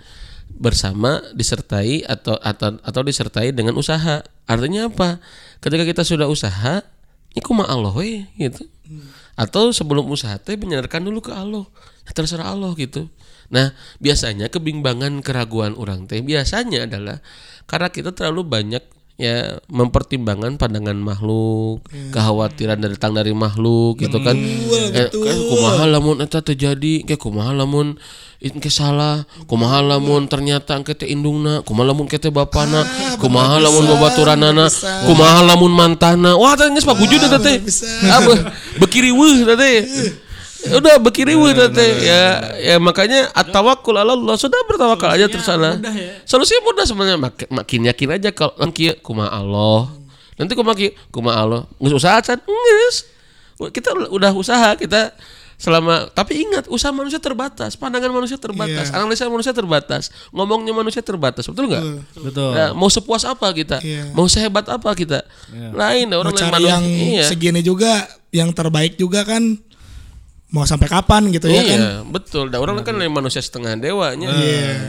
bersama disertai atau atau atau disertai dengan usaha. Artinya apa? Ketika kita sudah usaha, iku mah Allah we, gitu. Atau sebelum usaha teh menyandarkan dulu ke Allah. Ya, terserah Allah gitu. Nah, biasanya kebimbangan keraguan orang teh biasanya adalah karena kita terlalu banyak ya mempertimbangkan pandangan makhluk, kekhawatiran dari datang dari makhluk gitu kan. Eh, kan kumaha lamun eta terjadi, kayak kumaha lamun engke salah, kumaha lamun ternyata engke teh indungna, kumaha lamun kete bapana, kumaha lamun babaturanana, kumaha lamun mantana. Wah, teh geus pagujud eta teh. Abah, bekiri weuh teh. Udah bekiri weuh eta teh. Ya ya makanya at-tawakkul 'ala Allah, sudah bertawakal aja terus sana. Solusinya mudah sebenarnya Mak- makin yakin aja kalau kieu kumaha Allah. Nanti kumaha kieu kumaha Allah. Geus usaha can? Geus. Kita udah usaha, kita selama tapi ingat usaha manusia terbatas pandangan manusia terbatas analisa manusia terbatas ngomongnya manusia terbatas betul nggak Betul. Nah, mau sepuas apa kita Iya. mau sehebat apa kita lain dah, mau orang lain cari manusia yang iya. segini juga yang terbaik juga kan mau sampai kapan gitu ya kan iya, betul. Da orang kan manusia setengah dewanya.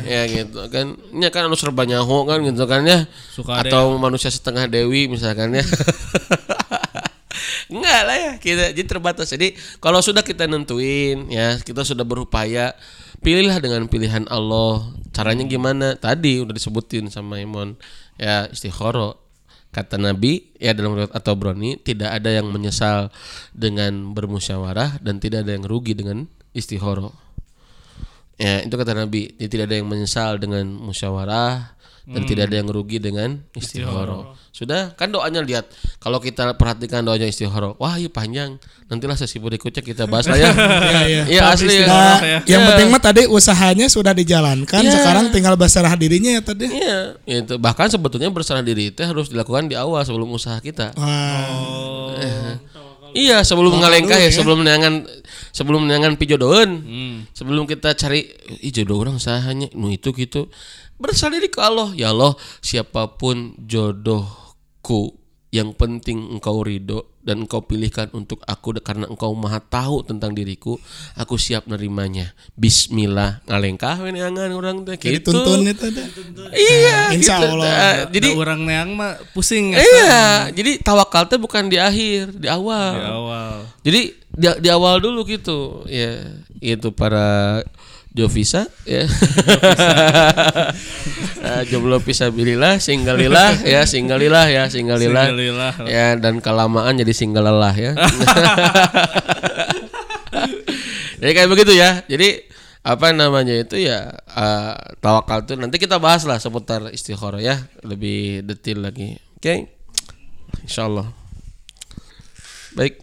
Ya gitu kan. Nya kan anu serba nyaho kan gitu kan ya. Suka ada Atau manusia setengah dewi misalkan ya. *laughs* Enggak lah ya, kita jadi terbatas. Jadi kalau sudah kita nentuin ya, kita sudah berupaya, pilihlah dengan pilihan Allah. Caranya gimana? Tadi udah disebutin sama Imon. Ya istikharah. Kata Nabi ya dalam riwayat atau Broni tidak ada yang menyesal dengan bermusyawarah dan tidak ada yang rugi dengan istikharah. Ya, itu kata Nabi, tidak ada yang menyesal dengan musyawarah dan tidak ada yang rugi dengan istihoro. Sudah kan doanya lihat kalau kita perhatikan doanya istihoro, wah iya panjang. Nantilah sesi berikutnya kita bahas lah ya. *laughs* iya. Iya asli. Nah, ya. yang penting mah tadi usahanya sudah dijalankan, sekarang tinggal berserah dirinya ya tadi. Iya, itu bahkan sebetulnya berserah diri itu harus dilakukan di awal sebelum usaha kita. Wah, Iya, sebelum ngalengkah ya, sebelum neangan sebelum neangan pijodohan. Hmm. Sebelum kita cari jodoh orang sahanya nu itu gitu. Berserah diri ke Allah. Ya Allah, siapa pun jodohku yang penting engkau ridho dan engkau pilihkan untuk aku karena engkau maha tahu tentang diriku aku siap nerimanya Bismillah ngalengkah we neangan orang teh jadi gitu tuntun itu tadi. iya Insya gitu. Allah. Nah, Jadi jadi orang neang mah pusing ya. iya jadi tawakal teh bukan di akhir di awal Di awal. jadi di, di awal dulu gitu ya itu para Jovisa ya. *laughs* Eh, jomblo pisabilillah singgalilah ya singgalilah ya singgalilah. Singgalilah. ya dan kelamaan jadi singgalelah ya. Jadi *laughs* kayak begitu ya. Jadi apa namanya itu ya eh, tawakal itu nanti kita bahas lah seputar istikharah ya. Lebih detail lagi. Oke? Insyaallah. Baik.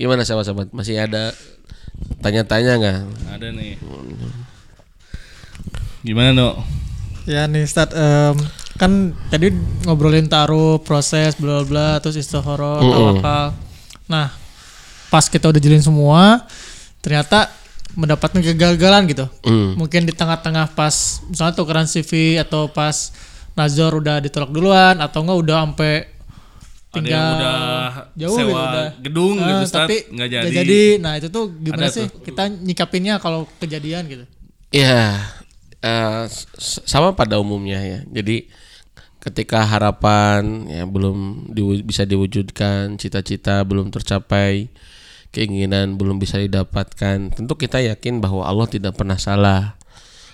Gimana sahabat-sahabat? Masih ada tanya-tanya nggak Ada nih. Gimana, No? Ya nih Ustaz, em, kan tadi ngobrolin taruh proses bla bla bla terus istihoro tawakal. Nah, pas kita udah jalin semua, ternyata mendapatkan kegagalan gitu. Hmm. Mungkin di tengah-tengah pas misalnya tukeran CV atau pas Nazor udah ditolak duluan atau enggak udah sampai Ada yang tinggal udah jauh sewa gitu udah. gedung Ah, gitu, Ustaz, tapi nggak nggak jadi. Nah, itu tuh gimana Ada sih tuh. kita nyikapinnya kalau kejadian gitu? Ya, eh, s- sama pada umumnya ya. Jadi ketika harapan ya belum diwu- bisa diwujudkan, cita-cita belum tercapai, keinginan belum bisa didapatkan, tentu kita yakin bahwa Allah tidak pernah salah.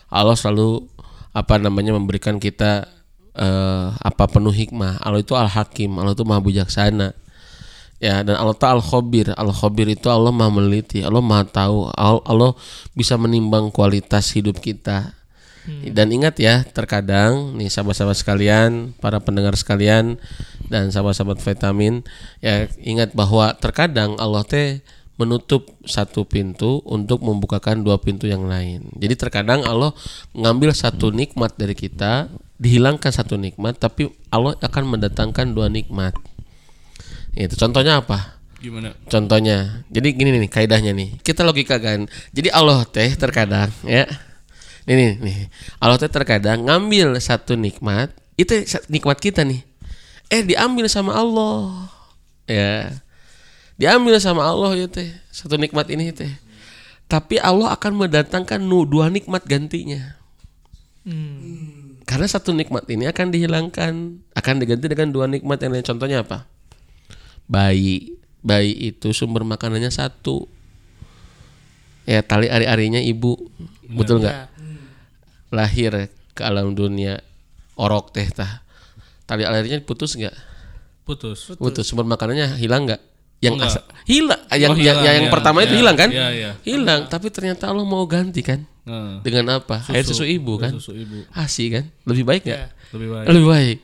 Allah selalu apa namanya memberikan kita eh, apa penuh hikmah. Allah itu al-hakim, Allah itu maha bijaksana. Ya, dan Allah Ta'ala al-khabir. Al-khabir itu Allah maha meneliti, Allah maha tahu, Al- Allah bisa menimbang kualitas hidup kita. Dan ingat ya, terkadang nih sahabat-sahabat sekalian, para pendengar sekalian dan sahabat-sahabat vitamin, ya ingat bahwa terkadang Allah teh menutup satu pintu untuk membukakan dua pintu yang lain. Jadi terkadang Allah ngambil satu nikmat dari kita, dihilangkan satu nikmat, tapi Allah akan mendatangkan dua nikmat. Itu contohnya apa? Gimana? Contohnya, jadi gini nih kaidahnya nih. Kita logika kan. Jadi Allah teh terkadang ya. Nih nih, nih. Allah teh terkadang ngambil satu nikmat, itu nikmat kita nih. Eh diambil sama Allah. Ya. Diambil sama Allah ya teh. Satu nikmat ini teh. Tapi Allah akan mendatangkan dua nikmat gantinya. Karena satu nikmat ini akan dihilangkan, akan diganti dengan dua nikmat yang lain. Contohnya apa? Bayi, bayi itu sumber makanannya satu. Ya tali ari-arinya ibu, betul nggak? Lahir ke alam dunia, orok teh tah. Tali arinya putus nggak? Putus. Putus. Sumber makanannya hilang nggak? Yang asa- hilang, yang, Oh, yang, hilang, yang ya. pertama itu Ya, hilang kan? ya, ya. Hilang, tapi ternyata Allah mau ganti kan? Nah, Dengan apa? Air susu ibu kan? susu ibu. ASI kan? Lebih baik nggak? Lebih baik. Lebih baik.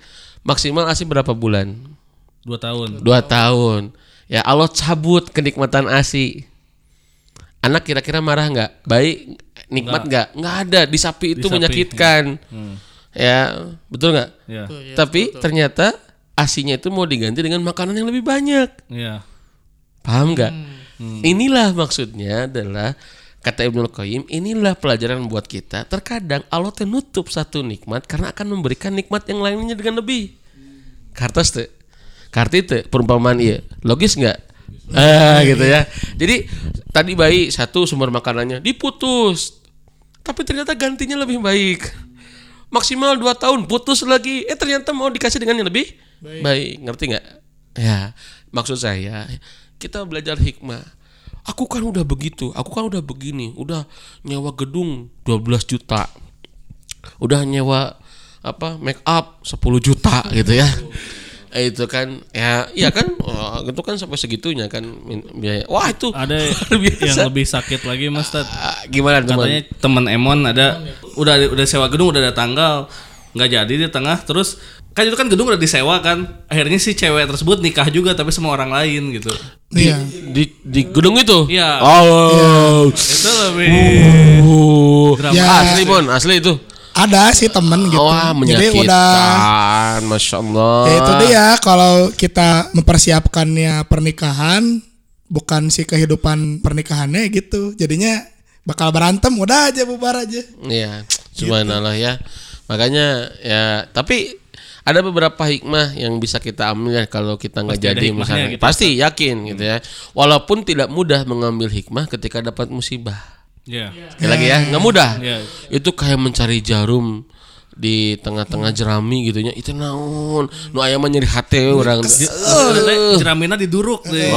Maksimal ASI berapa bulan? Dua tahun. Dua tahun. Ya Allah cabut kenikmatan ASI. Anak kira-kira marah nggak? Baik, nikmat nggak? Nggak ada. Di sapi itu Di sapi, menyakitkan. Hmm. Ya, betul nggak? Ya. Tapi ternyata asinya itu mau diganti dengan makanan yang lebih banyak. Ya. Paham nggak? Inilah maksudnya adalah kata Ibnu Qayyim, inilah pelajaran buat kita. Terkadang Allah teh nutup satu nikmat karena akan memberikan nikmat yang lainnya dengan lebih. Kartos teh. Karti teh perumpamaan iya. Logis nggak? Ah, gitu ya. Jadi tadi bayi satu sumber makanannya diputus. Tapi ternyata gantinya lebih baik. Maksimal 2 tahun putus lagi. Eh ternyata mau dikasih dengan yang lebih baik. Ngerti nggak? Ya, maksud saya kita belajar hikmah. Aku kan udah begitu, aku kan udah begini, udah nyewa gedung 12 juta. Udah nyewa apa make up 10 juta gitu ya. Eh, itu kan ya iya kan oh, itu kan sampai segitunya kan biaya wah itu Ada *laughs* yang lebih sakit lagi Mas Tad. Ah, gimana teman Katanya teman Emon ada udah udah sewa gedung udah ada tanggal nggak jadi di tengah terus kan itu kan gedung udah disewa kan akhirnya si cewek tersebut nikah juga tapi sama orang lain gitu Iya. Di di gedung itu. Iya. Oh. itu lebih Uh. Ya. Asli Bon, asli itu. Ada sih temen gitu. Wah, Jadi udah Masya Allah. ya itu dia kalau kita mempersiapkannya pernikahan bukan si kehidupan pernikahannya gitu. Jadinya bakal berantem udah aja bubar aja. Iya, subhanallah ya. Makanya ya, tapi ada beberapa hikmah yang bisa kita ambil ya kalau kita nggak jadi misalnya. gitu. Pasti yakin gitu ya. Walaupun tidak mudah mengambil hikmah ketika dapat musibah. ya Sekali lagi ya, nggak mudah. Iya. Itu kayak mencari jarum di tengah-tengah jerami gitu nya itu naon nu aya mah nyeri urang Uh, jeramina diduruk deh.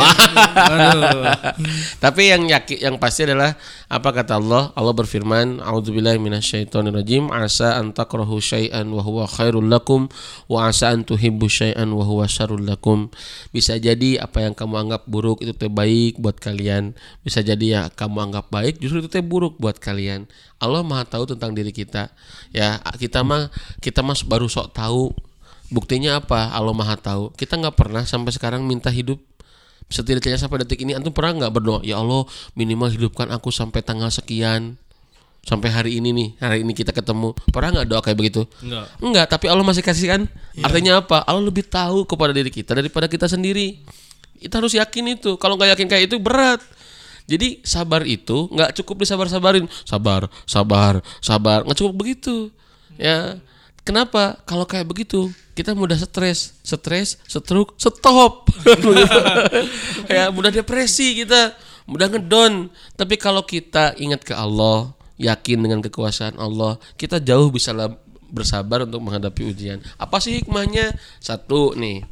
Tapi yang yakin yang pasti adalah apa kata Allah? Allah berfirman, "A'udzubillahi minasyaitonirrajim. Asa an takrahu syai'an wa huwa khairul lakum wa asa an tuhibbu syai'an wa huwa syarrul lakum." Bisa jadi apa yang kamu anggap buruk itu teh baik buat kalian. Bisa jadi ya kamu anggap baik justru itu teh buruk buat kalian. Allah Maha tahu tentang diri kita. Ya, kita mah kita mah baru sok tahu. Buktinya apa? Allah Maha tahu. Kita nggak pernah sampai sekarang minta hidup setidaknya sampai detik ini antum pernah nggak berdoa ya Allah minimal hidupkan aku sampai tanggal sekian sampai hari ini nih hari ini kita ketemu pernah nggak doa kayak begitu Enggak. enggak tapi Allah masih kasih kan artinya apa Allah lebih tahu kepada diri kita daripada kita sendiri kita harus yakin itu kalau nggak yakin kayak itu berat jadi sabar itu nggak cukup disabar-sabarin. Sabar sabar sabar. Nggak cukup begitu ya. Kenapa? Kalau kayak begitu kita mudah stres. Stres stroke stop. *laughs* Ya mudah depresi kita mudah ngedon. Tapi kalau kita ingat ke Allah yakin dengan kekuasaan Allah kita jauh bisa bersabar untuk menghadapi ujian. Apa sih hikmahnya? Satu nih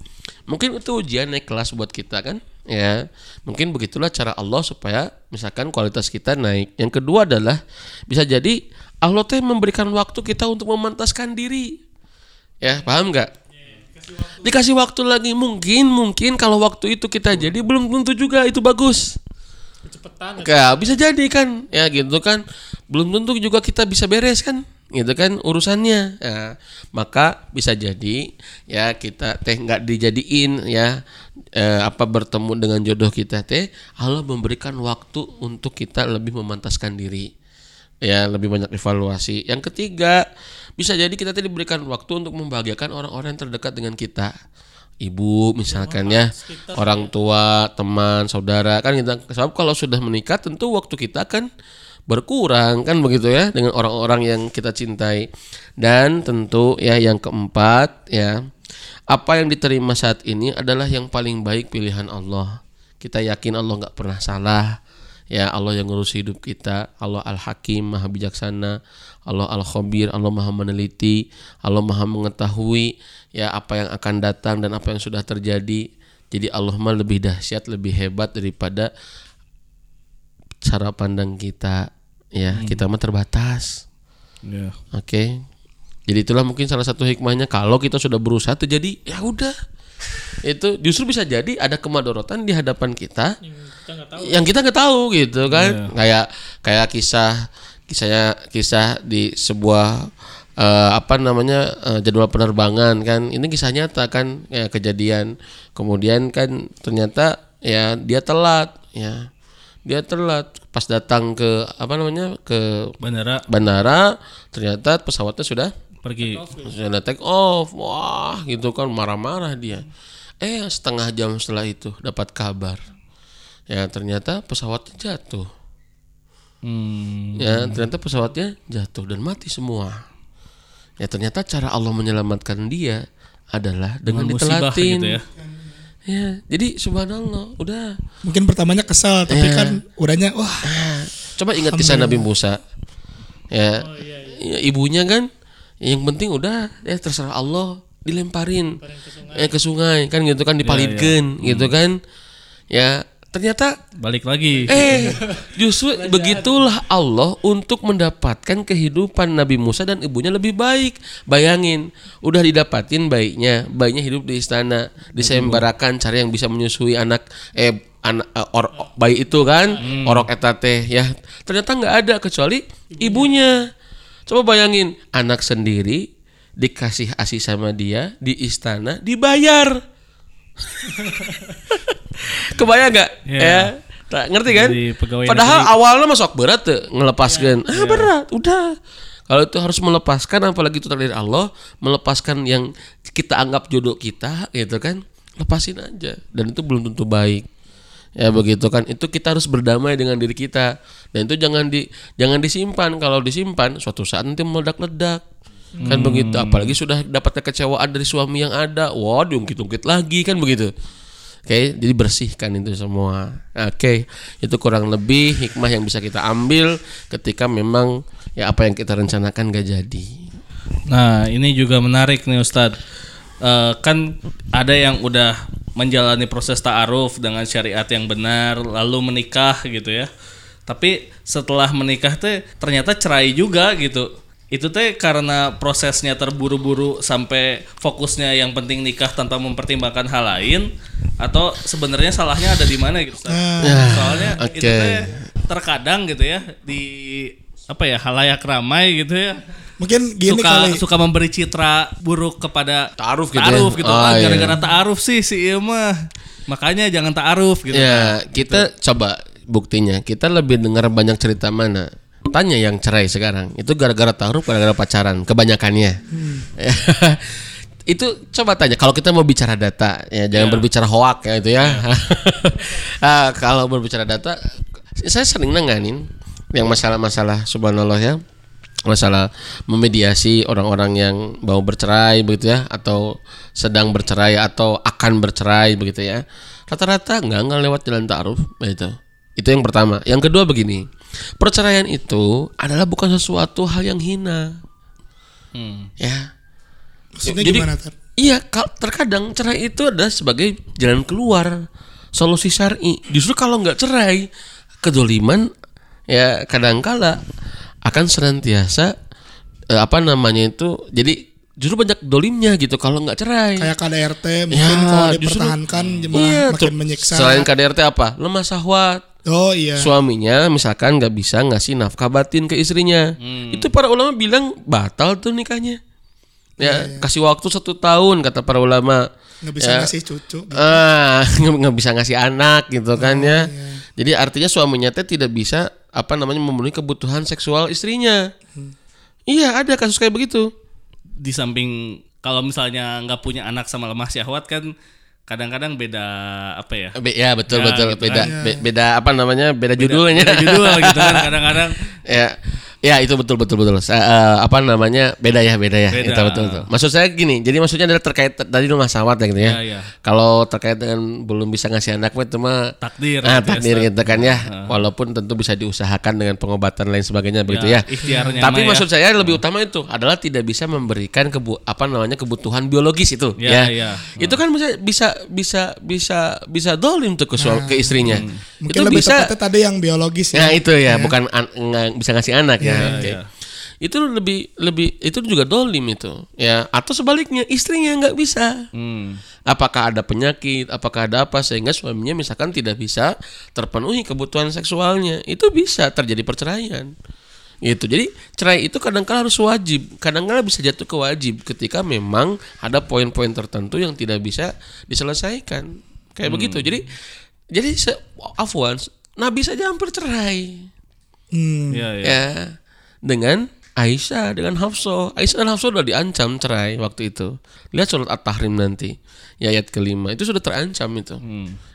mungkin itu ujian naik kelas buat kita kan ya mungkin begitulah cara Allah supaya misalkan kualitas kita naik. Yang kedua adalah bisa jadi Allah teh memberikan waktu kita untuk memantaskan diri. Ya paham nggak? Dikasih waktu lagi. Mungkin mungkin kalau waktu itu kita jadi belum tentu juga itu bagus. Kecepatan. Kayak bisa jadi kan? Ya gitu kan. Belum tentu juga kita bisa beres kan gitu kan urusannya. Ya, maka bisa jadi ya kita teh nggak dijadiin ya eh, apa bertemu dengan jodoh kita teh Allah memberikan waktu untuk kita lebih memantaskan diri. Ya lebih banyak evaluasi. Yang ketiga bisa jadi kita tadi diberikan waktu untuk membahagiakan orang-orang yang terdekat dengan kita. Ibu misalkan ya orang tua teman saudara kan kita sebab kalau sudah menikah tentu waktu kita kan berkurang kan begitu ya dengan orang-orang yang kita cintai. Dan tentu ya yang keempat ya apa yang diterima saat ini adalah yang paling baik pilihan Allah. Kita yakin Allah nggak pernah salah. Ya Allah yang ngurus hidup kita. Allah Al Hakim Maha bijaksana. Allah Al Khabir Allah Maha meneliti. Allah Maha mengetahui ya apa yang akan datang dan apa yang sudah terjadi. Jadi Allah mah lebih dahsyat lebih hebat daripada cara pandang kita ya kita mah terbatas Ya. Oke. Jadi itulah mungkin salah satu hikmahnya kalau kita sudah berusaha terjadi ya udah. Itu justru bisa jadi ada kemadorotan di hadapan kita tahu. yang kita nggak tahu gitu kan. Kayak kayak kisah kisahnya kisah di sebuah eh, apa namanya eh, jadwal penerbangan kan. Ini kisah nyata kan ya kejadian. Kemudian kan ternyata ya dia telat ya. Dia telat pas datang ke apa namanya ke Bandara. bandara ternyata pesawatnya sudah pergi. sudah take off. Wah gitu kan marah-marah dia. Eh setengah jam setelah itu dapat kabar. Ya ternyata pesawatnya jatuh. Hmm. ya ternyata pesawatnya jatuh dan mati semua. Ya ternyata cara Allah menyelamatkan dia adalah dengan, Dengan musibah ditelatin. gitu ya. Ya jadi subhanallah udah Mungkin pertamanya kesel tapi Iya. kan udahnya wah Coba ingat kisah Nabi Musa. Ya, ya, ibunya kan yang penting udah ya terserah Allah dilemparin eh ke sungai kan gitu kan dipalidkeun gitu kan. Ya, ternyata Balik lagi. eh justru begitulah Allah untuk mendapatkan kehidupan Nabi Musa dan ibunya lebih baik. Bayangin, udah didapatin baiknya, bayinya hidup di istana, disembarakan cara yang bisa menyusui anak eh anak eh, or- bayi itu kan, orok eta teh ya. Ternyata nggak ada kecuali ibunya. Coba bayangin, anak sendiri dikasih asih sama dia di istana dibayar. *laughs* Kebayang nggak? Iya. Ya. Tak ngerti kan? Padahal awalnya masuk berat tuh ngelepaskan. Ah berat, udah. Kalau itu harus melepaskan apalagi itu dari Allah, melepaskan yang kita anggap jodoh kita gitu kan. Lepasin aja dan itu belum tentu baik. Ya begitu kan. Itu kita harus berdamai dengan diri kita. Dan itu jangan di jangan disimpan. Kalau disimpan suatu saat nanti meledak-ledak. Kan begitu. Apalagi sudah dapat kekecewaan dari suami yang ada. Wah, diungkit-ungkit lagi kan begitu. Oke, jadi bersihkan itu semua. Oke, itu kurang lebih hikmah yang bisa kita ambil ketika memang ya apa yang kita rencanakan gak jadi. Nah, ini juga menarik nih Ustadz. Eh, kan ada yang udah menjalani proses ta'aruf dengan syariat yang benar, lalu menikah gitu ya. Tapi setelah menikah teh ternyata cerai juga gitu. Itu teh karena prosesnya terburu-buru sampai fokusnya yang penting nikah tanpa mempertimbangkan hal lain atau sebenarnya salahnya ada di mana gitu. Ustadz? Soalnya itu oke. teh terkadang gitu ya di apa ya halayak ramai gitu ya Mungkin gini suka kali. suka memberi citra buruk kepada Ta'aruf gitu ta'aruf ya? gitu. Oh, Ah, iya. gara-gara ta'aruf sih si ieu mah. Makanya jangan ta'aruf gitu. Ya, kita coba buktinya. Kita lebih dengar banyak cerita mana? Tanya yang cerai sekarang. Itu gara-gara taruh, gara-gara pacaran. Kebanyakannya. *laughs* itu coba tanya. Kalau kita mau bicara data, ya jangan berbicara hoak ya itu ya. *laughs* Ah, kalau berbicara data, saya sering nanganin yang masalah-masalah subhanallah ya masalah memediasi orang-orang yang mau bercerai begitu ya atau sedang bercerai atau akan bercerai begitu ya rata-rata nggak nggak lewat jalan ta'aruf begitu itu yang pertama yang kedua begini perceraian itu adalah bukan sesuatu hal yang hina Hmm. ya Maksudnya Jadi- gimana Tar? Iya, kal- terkadang cerai itu adalah sebagai jalan keluar, solusi syar'i. Justru kalau nggak cerai, kedoliman ya kadangkala akan senantiasa eh, apa namanya itu. Jadi justru banyak dolimnya gitu kalau nggak cerai. Kayak KDRT mungkin Ya, kalau justru- dipertahankan malah Iya, makin menyiksa. Selain KDRT apa? Lemah sahwat. Oh iya. Suaminya misalkan nggak bisa ngasih nafkah batin ke istrinya, itu para ulama bilang batal tuh nikahnya. Ya, kasih waktu satu tahun kata para ulama. nggak bisa Ya. ngasih cucu. Ah, *laughs* nggak nggak bisa ngasih anak gitu kan ya. Jadi artinya suaminya teh tidak bisa apa namanya memenuhi kebutuhan seksual istrinya. Iya, ada kasus kayak begitu. Di samping kalau misalnya nggak punya anak sama lemah syahwat kan kadang-kadang beda apa ya? Be- ya betul Ya, betul gitu beda kan. be- beda apa namanya beda, judulnya. Beda judul gitu kan kadang-kadang *laughs* ya ya itu betul betul betul eh, apa namanya beda ya beda ya Beda. itu betul betul maksud saya gini jadi maksudnya adalah terkait tadi rumah sawat ya gitu ya Iya, iya. kalau terkait dengan belum bisa ngasih anak itu mah takdir. ah ya, takdir gitu kan ya walaupun tentu bisa diusahakan dengan pengobatan lain sebagainya begitu Ya, ya, ikhtiarnya tapi ya. maksud saya lebih utama itu adalah tidak bisa memberikan kebu apa namanya kebutuhan biologis itu Ya, ya, ya. itu kan bisa bisa bisa bisa bisa dolim tuh ke, suami- ke istrinya Mungkin itu lebih bisa tepatnya tadi yang biologis ya. Nah itu ya, bukan an- nggak bisa ngasih anak ya. Oke. iya. Itu lebih lebih itu juga dolim itu ya atau sebaliknya istrinya nggak bisa. Hmm. Apakah ada penyakit, apakah ada apa sehingga suaminya misalkan tidak bisa terpenuhi kebutuhan seksualnya, itu bisa terjadi perceraian. Gitu. Jadi cerai itu kadang-kala harus wajib, kadang-kala bisa jatuh ke wajib ketika memang ada poin-poin tertentu yang tidak bisa diselesaikan. Kayak begitu. Jadi jadi afwan, Nabi saja hampir cerai Hmm. Iya, iya. ya dengan Aisyah dengan Hafsah. Aisyah dan Hafsah sudah diancam cerai waktu itu. Lihat surat At-Tahrim nanti. Ya ayat kelima itu sudah terancam itu.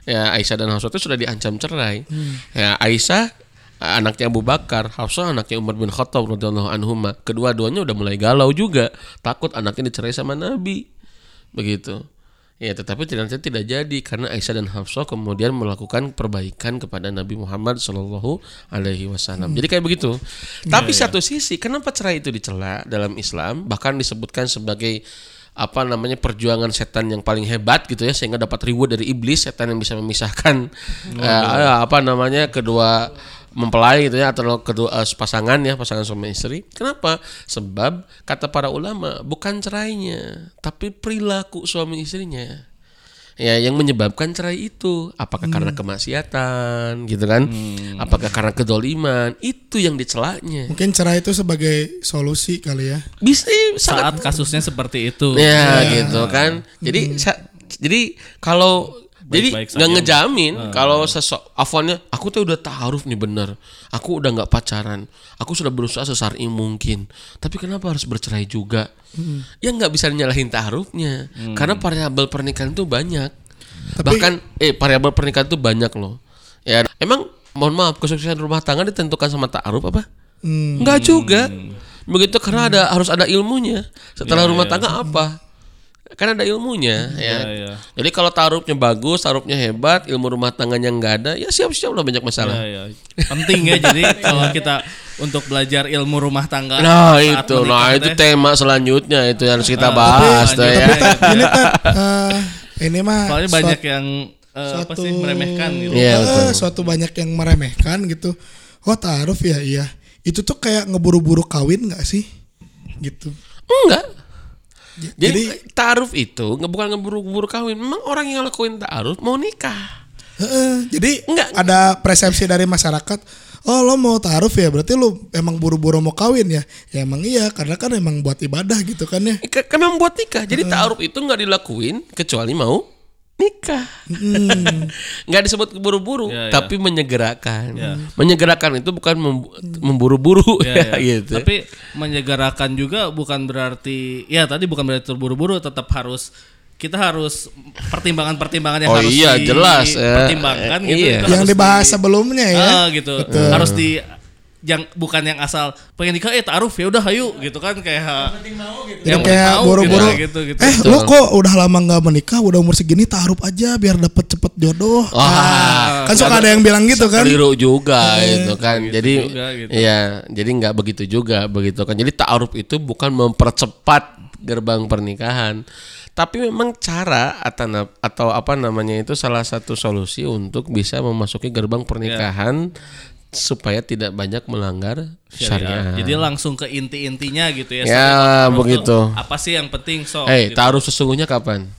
Ya Aisyah dan Hafsah itu sudah diancam cerai. Ya Aisyah anaknya Abu Bakar, Hafsah anaknya Umar bin Khattab radhiyallahu anhuma. Kedua-duanya udah mulai galau juga, takut anaknya dicerai sama Nabi. Begitu. Ya, tetapi ternyata tidak jadi karena Aisyah dan Hafsah kemudian melakukan perbaikan kepada Nabi Muhammad Shallallahu Alaihi Wasallam. Jadi kayak begitu. Tapi satu sisi, kenapa cerai itu dicela dalam Islam? Bahkan disebutkan sebagai apa namanya perjuangan setan yang paling hebat gitu ya sehingga dapat reward dari iblis setan yang bisa memisahkan eh, apa namanya kedua mempelai gitu ya atau kedua eh, pasangan ya pasangan suami istri. Kenapa? Sebab kata para ulama bukan cerainya, tapi perilaku suami istrinya. ya yang menyebabkan cerai itu apakah karena kemaksiatan gitu kan apakah karena kedoliman itu yang dicelaknya Mungkin cerai itu sebagai solusi kali ya. bisa sangat Saat kasusnya seperti itu. ya gitu kan jadi sa- jadi kalau jadi nggak ngejamin kalau sesok afonnya aku tuh udah taaruf nih bener. Aku udah nggak pacaran. Aku sudah berusaha sesari mungkin. Tapi kenapa harus bercerai juga? Ya nggak bisa nyalahin taarufnya. Karena variabel pernikahan itu banyak. Bahkan eh variabel pernikahan itu banyak loh. Ya emang mohon maaf kesuksesan rumah tangga ditentukan sama taaruf apa? Hmm. Enggak juga. Begitu karena ada harus ada ilmunya. Setelah rumah tangga apa? Kan ada ilmunya ya. iya. Jadi kalau taruhnya bagus, taruhnya hebat, ilmu rumah tangganya nggak ada, ya siap-siap lah banyak masalah. Ya, ya. Penting ya jadi *laughs* kalau kita untuk belajar ilmu rumah tangga Nah itu, nah itu tema selanjutnya itu yang harus kita Ah, bahas tuh lanjut. ya. Ini *laughs* eh, ini mah soalnya suat- banyak yang apa suatu- sih meremehkan gitu. Iya, eh, betul. suatu banyak yang meremehkan gitu. Oh taaruf ya iya. Itu tuh kayak ngeburu-buru kawin nggak sih? Gitu. Enggak. J- Jadi, taaruf itu nggak bukan ngeburu-buru kawin. Memang orang yang lakuin taaruf mau nikah. Heeh, jadi Enggak. ada persepsi dari masyarakat. Oh lo mau taaruf ya berarti lo emang buru-buru mau kawin ya? Ya emang iya karena kan emang buat ibadah gitu kan ya. Memang buat nikah. Jadi taaruf itu nggak dilakuin kecuali mau nikah. Nggak disebut buru-buru, Ya, ya. tapi menyegerakan. Menyegerakan itu bukan mem- memburu-buru Ya, ya, ya. *laughs* gitu. Tapi menyegerakan juga bukan berarti ya tadi bukan berarti terburu-buru tetap harus kita harus pertimbangan-pertimbangan yang Oh harus iya, jelas, ya. dipertimbangkan Eh, gitu iya. itu Yang dibahas di- sebelumnya ya. Ah, gitu harus di yang bukan yang asal pengen nikah eh taruh ya udah hayu gitu kan kayak Jadi yang kayak buru-buru. gitu, gitu, gitu. Eh lo kok udah lama nggak menikah udah umur segini taruh aja biar dapet cepet jodoh. Wah, kan suka ada yang bilang gitu kan. keliru juga itu kan. jadi juga, gitu. iya, jadi nggak begitu juga begitu kan. Jadi taaruf itu bukan mempercepat gerbang pernikahan, tapi memang cara atau atau apa namanya itu salah satu solusi untuk bisa memasuki gerbang pernikahan supaya tidak banyak melanggar syariat. Jadi langsung ke inti-intinya gitu ya. Ya, begitu. Apa sih yang penting so Eh, gitu, taruh sesungguhnya kapan?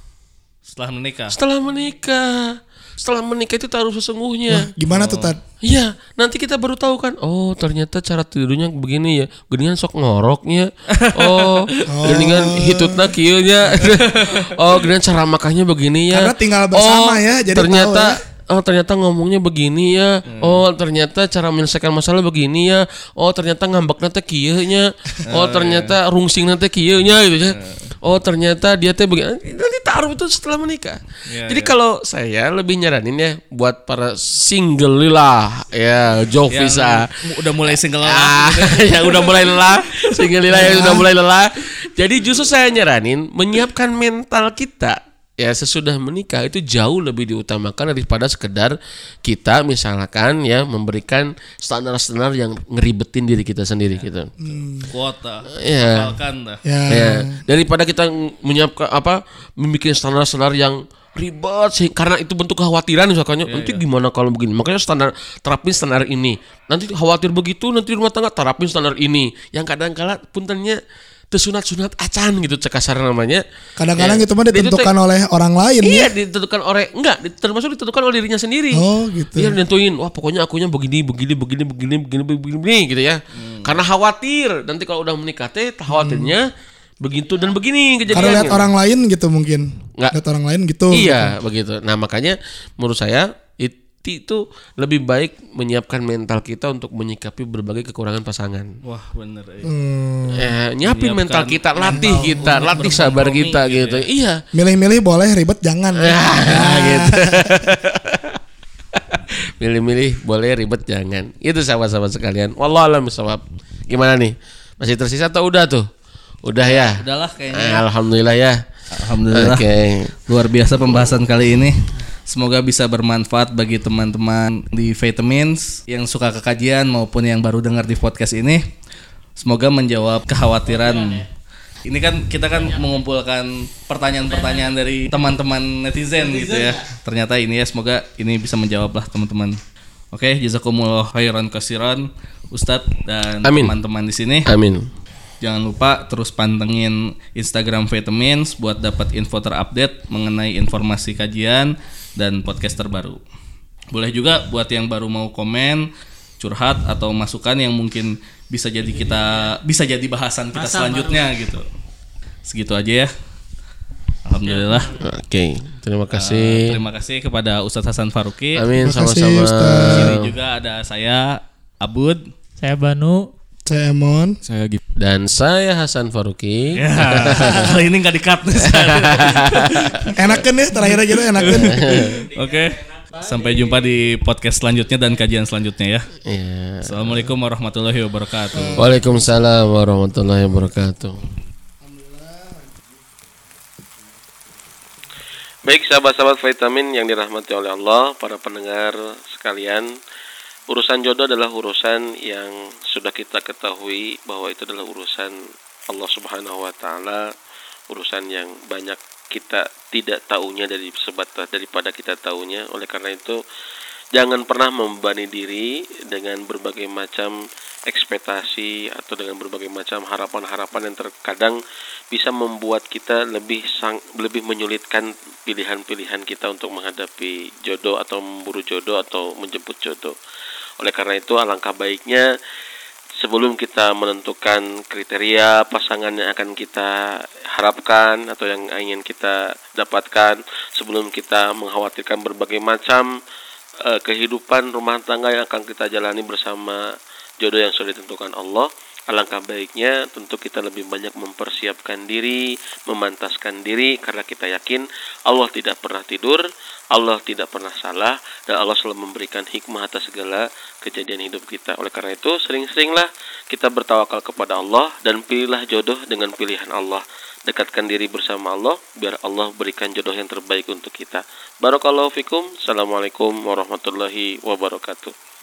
setelah menikah? Setelah menikah. Setelah menikah itu taruh sesungguhnya. Gimana tuh Tad? Iya, nanti kita baru tahu kan. Oh, ternyata cara tidurnya begini ya. Geningan sok ngoroknya. *laughs* Oh, geningan hitutna kieu nya. *laughs* oh, geningan cara makannya begini ya. Karena tinggal bersama oh, ya, jadi ternyata tahu Oh ternyata ngomongnya begini ya. Oh ternyata cara menyelesaikan masalah begini ya. Oh ternyata ngambek kieu nya. *laughs* Oh ternyata rungsing teh kieu nya gitu ya. Oh ternyata dia teh begini. Nanti taruh itu setelah menikah. Jadi kalau saya lebih nyaranin ya buat para single lah ya jauh Yang visa. mu- udah mulai single Ah, lah. *laughs* yang udah mulai lelah, single lila yang udah mulai lelah. Jadi justru saya nyaranin menyiapkan mental kita ya sesudah menikah itu jauh lebih diutamakan daripada sekedar kita misalkan ya memberikan standar-standar yang ngeribetin diri kita sendiri gitu. kuota. Iya. Hafalkan dah. Ya. Ya, daripada kita menyiapkan apa membuat standar-standar yang ribet sih karena itu bentuk kekhawatiran misalkan nanti gimana kalau begini makanya standar terapin standar ini nanti khawatir begitu nanti rumah tangga terapin standar ini yang kadang kala puntennya tersunat-sunat acan gitu cekasar namanya Kadang-kadang Ya, itu mah itu ditentukan oleh orang lain Iya ya. ditentukan oleh enggak termasuk ditentukan oleh dirinya sendiri. Oh, gitu. Iya nentuin wah pokoknya akunya begini begini begini begini begini begini, begini gitu ya. Hmm. Karena khawatir nanti kalau udah menikah teh khawatirnya begitu dan begini Karena kejadiannya. lihat orang lain gitu mungkin. Nggak. Lihat orang lain gitu. Iya begitu. Nah makanya menurut saya itu lebih baik menyiapkan mental kita untuk menyikapi berbagai kekurangan pasangan. Wah, bener. eh. Hmm. Eh, nyiapin mental kita, latih kita, untuk latih sabar berkompromi kita gitu gitu. Iya. Milih-milih boleh ribet jangan. Ya, gitu. *laughs* Milih-milih boleh ribet jangan. Itu sahabat-sahabat sekalian. Wallah alam bisawab. Gimana nih? Masih tersisa atau udah tuh? Udah ya. Udahlah kayaknya. Eh, Alhamdulillah ya. Alhamdulillah. Oke. Luar biasa pembahasan kali ini. Semoga bisa bermanfaat bagi teman-teman di Vitamins yang suka kekajian maupun yang baru dengar di podcast ini. Semoga menjawab kekhawatiran. Ini kan kita kan mengumpulkan pertanyaan-pertanyaan dari teman-teman netizen gitu ya. Ternyata ini ya semoga ini bisa menjawab lah teman-teman. Oke, jazakumullah khairan kasiran Ustadz dan Amin. teman-teman di sini. Amin. Jangan lupa terus pantengin Instagram Vitamins buat dapat info terupdate mengenai informasi kajian dan podcast terbaru. Boleh juga buat yang baru mau komen, curhat atau masukan yang mungkin bisa jadi kita bisa jadi bahasan kita selanjutnya gitu. Segitu aja ya. Alhamdulillah. Oke, terima kasih. Terima kasih kepada Ustadz Hasan Faruqi. Amin Terima kasih, sama-sama. Di sini juga ada saya Abud. Saya Banu. Saya Emon. Saya gitu. Dan saya Hasan Faruqi. Ya, kali *laughs* ini nggak nih. *laughs* Enakan ya terakhir aja tuh enakan. *laughs* Oke. Sampai jumpa di podcast selanjutnya dan kajian selanjutnya ya. Ya. Assalamualaikum warahmatullahi wabarakatuh. Waalaikumsalam warahmatullahi wabarakatuh. Baik sahabat-sahabat vitamin yang dirahmati oleh Allah, para pendengar sekalian, urusan jodoh adalah urusan yang sudah kita ketahui bahwa itu adalah urusan Allah Subhanahu wa taala, urusan yang banyak kita tidak tahunya dari sebatas daripada kita tahunya. Oleh karena itu, jangan pernah membebani diri dengan berbagai macam ekspektasi atau dengan berbagai macam harapan-harapan yang terkadang bisa membuat kita lebih sang, lebih menyulitkan pilihan-pilihan kita untuk menghadapi jodoh atau memburu jodoh atau menjemput jodoh. Oleh karena itu alangkah baiknya sebelum kita menentukan kriteria pasangan yang akan kita harapkan atau yang ingin kita dapatkan sebelum kita mengkhawatirkan berbagai macam eh, kehidupan rumah tangga yang akan kita jalani bersama jodoh yang sudah ditentukan Allah alangkah baiknya tentu kita lebih banyak mempersiapkan diri memantaskan diri karena kita yakin Allah tidak pernah tidur Allah tidak pernah salah dan Allah selalu memberikan hikmah atas segala kejadian hidup kita. Oleh karena itu sering-seringlah kita bertawakal kepada Allah dan pilihlah jodoh dengan pilihan Allah. Dekatkan diri bersama Allah biar Allah berikan jodoh yang terbaik untuk kita. Barakallahu fikum. Assalamualaikum warahmatullahi wabarakatuh